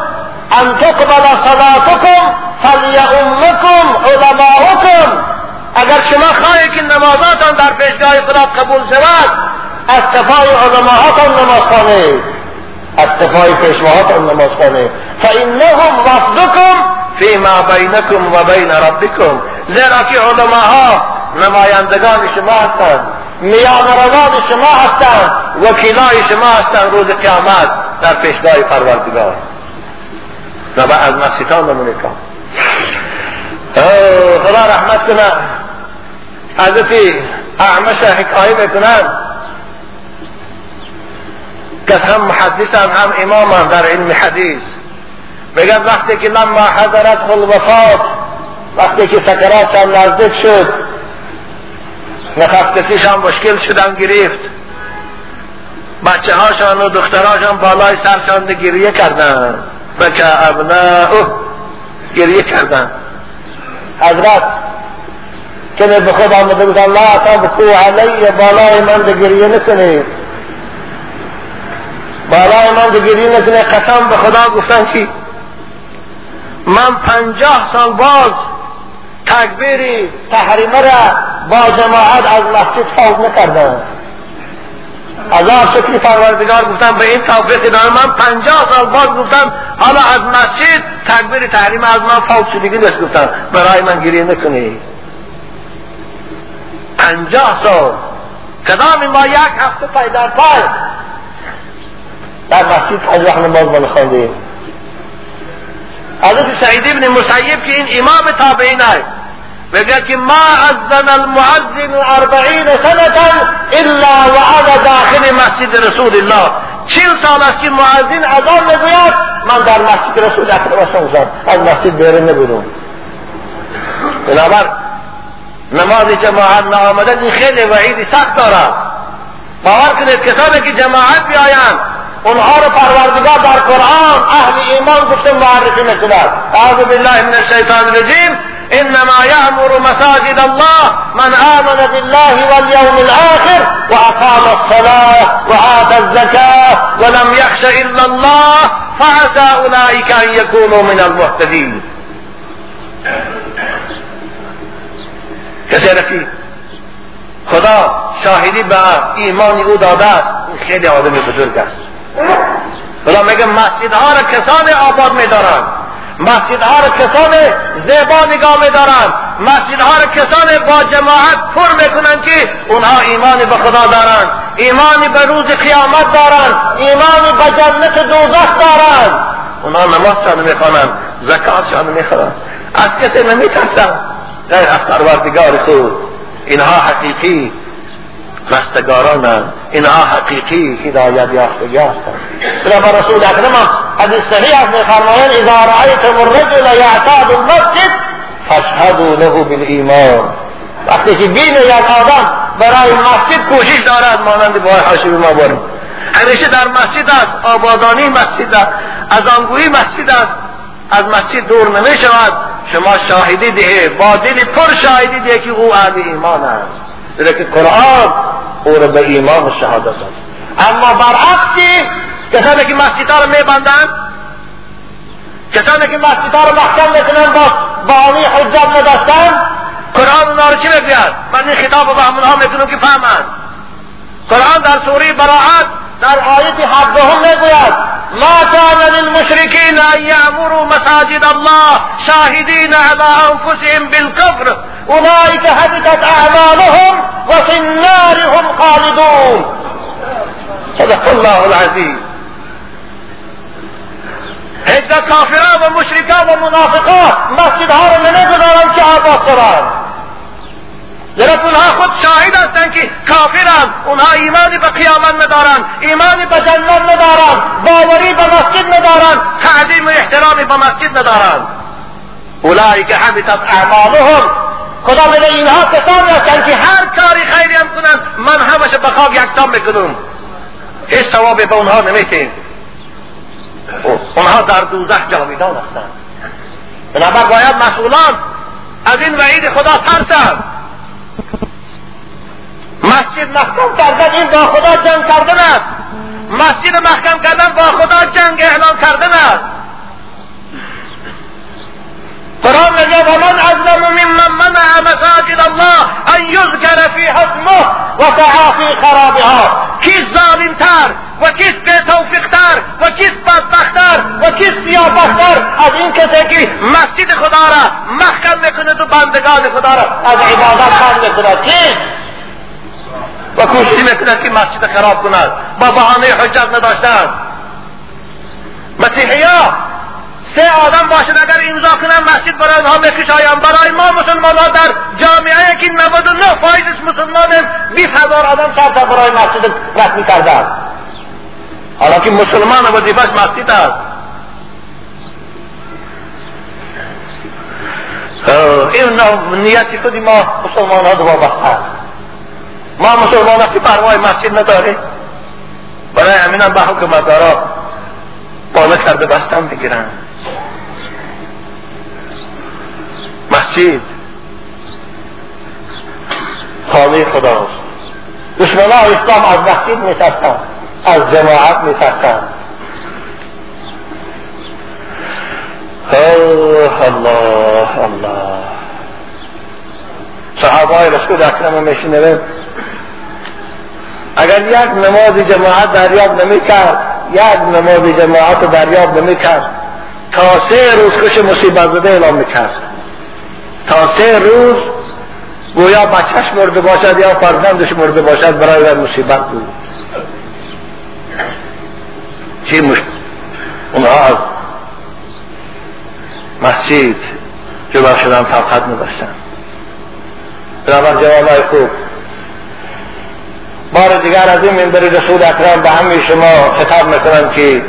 ان تقبل صلاتکم فلیؤمکم علماؤکم. اگر شما خواهید که نمازاتان در پیشگاه خدا قبول شود از کفای علماهاتان نماز خوانید. از کفای پیشواهاتان نماز خوانید. فإنهم وفدکم بینکم و بین ربکم. زیرا که علماها نمایندگان شما هستند میان روان شما هستند وکیلای شما هستند روز قیامت در پیشگاه پروردگار. و از مسیطان نمونه کن. خدا رحمت کنه. حضرت اعمش حکایه می‌کنند کس هم محدث هم امام هم در علم حدیث. میگن وقتی که لما حضرت الوفات وقتی که سکرات هم نزدیک شد نفس هم مشکل شدن گرفت. بچه هاشان و دختراشان بالای سرشان گریه کردن. بکه ابناء گریه کردن. حضرت که به خود آمده بود الله تبکو علی بالای من گریه نکنید بالای من گریه نکنید قسم به خدا گفتن چی من پنجاه سال باز تکبیر تحریمه را با جماعت از مسجد فوت نکردم. از آن شکلی پروردگار گفتم به این توفیق دارم من پنجاه سال باز گفتم حالا از مسجد تکبیر تحریم از من فوت شدگی نیست گفتم. برای من گریه نکنی. پنجاه سال. کدام ما یک هفته پیدا پای؟ در مسجد از وقت نماز من خواندیم. حضرت سعید ابن مسیب که این امام تابعین است. که ما أذن المعذن اربعین سنتا إلا وعد داخل مسجد رسول الله. چیل سال است که معذن اذان میگوید من در مسجد رسول اکرم از مسجد بیرون نبودم. بنابر نماز جماعت نآمدن این خیلی وعید سخت دارد. باور کنید کسانی که جماعت بیایند اونها رو پروردگار در قرآن أهل ایمان گفته معرفی میکند اعوذ بالله من الشیطان الرجیم. انما یأمر مساجد الله من آمن بالله واليوم الآخر وأقام الصلاة وآتى الزكاة ولم يخش إلا الله فعسى أولئك أن يكونوا من المهتدين کسی که خدا شاهدی به ایمان أو داده است. خیلی آدم بزرگ است. خدا میگه مسجدها را کسان آباد میدارند مسجدها را کسان زیبا نگاه میدارند مسجدها را کسان با جماعت پر می‌کنند که اونها ایمان به خدا دارند ایمان به روز قیامت دارند ایمان به جنت دوزخ دارند اونها نمازشان می‌خوانند زکاتشان می‌خوانند از کسی نمیترسند غیر از پروردگار خود اینها حقیقی رستگارانند اینها حقیقی هدایت یافتگی هستند. بنابر رسول اکرم حدیث صحیح است میفرمایند اذا رأیتم الرجل یعتاد المسجد فاشهدوا له بالایمان. وقتی که بین یک آدم برای مسجد کوشش دارد مانند با حاشی ما باریم. همیشه در مسجد است آبادانی مسجد است از آنگویی مسجد است از مسجد دور نمی شود شما شاهدی ده با دل پر شاهدی ده که او اهل ایمان است. زیرا که قرآن او را به ایمان و شهادت است اما برعکسی کسانی که مسجدها را میبندند کسانی که مسجدها را محکم می‌کنند با بانی حجت نداشتند قرآن اونا را چی می‌گوید من این خطاب به همونها می‌کنم که فهمند قرآن در سوره براعت در آیت هفدهم می‌گوید ما كان للمشركين أن يعمروا مساجد الله شاهدين على أنفسهم بالكفر. أولئك هبطت أعمالهم وفي النار هم خالدون. صدق الله العزيز هیچ کافران و مشرکان و منافقان مسجدها را نمیگذارند که آباد کنند زیرا اونها خود شاهد هستند که کافرند اونها ایمانی به قیامت ندارند ایمانی به جنت ندارند باوری به مسجد ندارند تعظیم و احترامی به مسجد ندارند اولایی که اعمالهم خدا میگه اینها کسانی هستند که هر کاری خیری هم کنند من همش به خاک یکتام می‌کنم. هیچ ثوابی به اونها نمیتیم. اونها در دوزخ جاویدان هستند بنابر باید مسئولان از این وعید خدا ترسند. مسجد محکم کردن این با خدا جنگ کردن است. مسجد محکم کردن با خدا جنگ اعلان کردن است. قرآن میگه و من اظلم ممن منع مساجد الله ان یذکر فی اسمه و سعا فی خرابها. کیست ظالمتر و کیست بیتوفیقتر و کیست بدبختتر و کیست سیافتر از این کسی که مسجد خدا را محکم می‌کنه و بندگان خدا را از عبادت بند می‌کند؟ کیست و کوشش می‌کند که مسجد خراب کند با بهانه حجت نداشتن. مسیحی ها سه آدم باشد اگر امضا کنن مسجد برای آنها میکشایم برای ما مسلمان ها در جامعه که 99 فایز مسلمان 20 هزار آدم شرط برای مسجد رسمی کردن. حالا که مسلمان وظیفش مسجد است. این نیتی خودی ما مسلمان ها دو است ما مسلمان که پروای مسجد نداره برای همین هم به حکومتدارا بالا کرده بستن بگیرن. مسجد. خانه خداست دشمنان اسلام از مسجد میترسن از جماعت میترسن الله الله. صحابه رسول اکرم میشنویم اگر یک نماز جماعت دریاب نمی‌کرد یک نماز جماعت دریاب نمی‌کرد. تا سه روز کش مصیبت زده اعلام می‌کرد. تا سه روز گویا بچهش مرده باشد یا فرزندش مرده باشد برای در مصیبت بود. چی مشکل؟ اونها از مسجد جدا شدن طاقت نداشتن. بنابر جوانای خوب. بار دیگر از این منبر رسول اکرم به همه شما خطاب می‌کنم که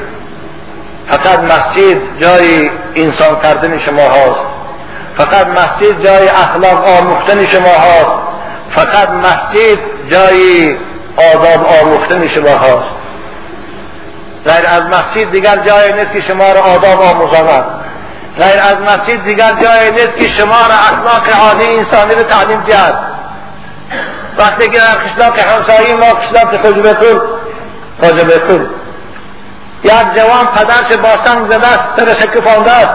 فقط مسجد جای انسان کردن شما هاست. فقط مسجد جای اخلاق آموختن شما هاست. فقط مسجد جای آداب آموختن شما هاست. غیر از مسجد دیگر جای نیست که شما را آداب آموزاند. غیر از مسجد دیگر جای نیست که شما را اخلاق عادی انسانی را تعلیم دهد. وقتی که در قشلاق همسایی ما قشلاق خجبتون خجبتون. یک جوان پدرش باسن زده است سرش کفانده است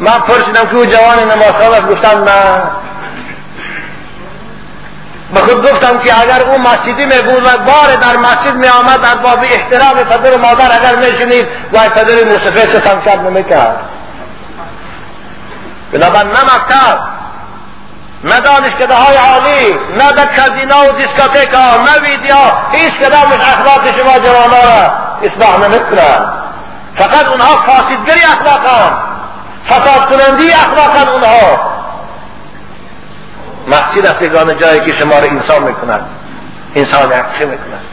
من پرسیدم که او جوان نمازخوان است گفتن نه. به گفتم که اگر او مسجدی می بود و بار در مسجد می آمد در باب احترام پدر مادر اگر می شنید وای پدر موسیقی چه سمشد نمی کرد. بنابر نه مکتب نه دانشکده های عالی نه در کازینا و دیسکوتیک ها نه ویدیو هیچ کدامش اخلاق شما جوانا را اصلاح نمی‌کنند فقط اونها فاسدگری اخلاقان فساد کنندی اخلاقان اونها. مسجد است یگانه جایی که شما را انسان می‌کند. انسان عقل می‌کند.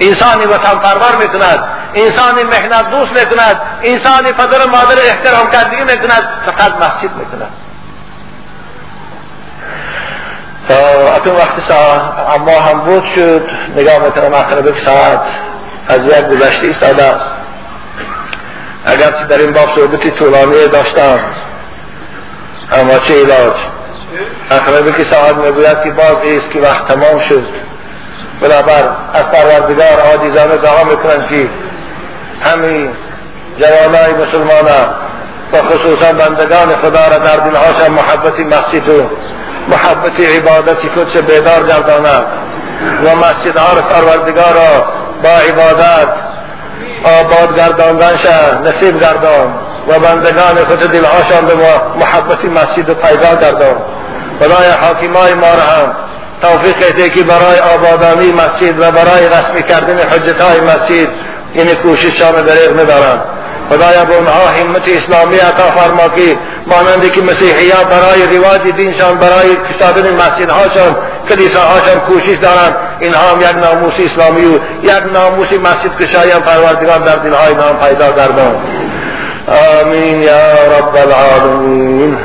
انسانی وطن پرور می‌کند. انسانی مهنت دوست می‌کند. انسانی پدر مادر احترام کردگی می‌کند. فقط مسجد می‌کند. اکنون وقت ساعت اما هم بود شد نگاه می‌کنم اقرب ساعت. از یک گذشته است. اگرچه در این باب صحبتی طولانی داشتم اما چه علاج؟ اخربی که ساعت می‌گوید که باز است که وقت تمام شد. بنابر از پروردگار عاجزانه دعا می‌کنند که همین جوانای مسلمان و خصوصا بندگان خدا را در دلهاشان محبت مسجد و محبت عبادت خودش بیدار گردانند و مسجدها را پروردگار با عبادت آباد گرداندنش نصیب گردان و بندگان خود دلهاشان به محبت مسجد پیدا گردان. خدای حاکمای ما را هم توفیق ده که برای آبادانی مسجد و برای رسمی کردن حجت های مسجد این کوششان دریغ ندارند خدایا به اونها همت اسلامی عطا فرما که مانندی که مسیحیان برای رواج دینشان برای کشادن مسجد هاشان کلیسا هاشان کوشش دارند. اینها هم یک ناموس اسلامی و یک ناموس مسجد کشایی هم پروردگار در دلهای نام پیدا گردان آمین یا رب العالمین.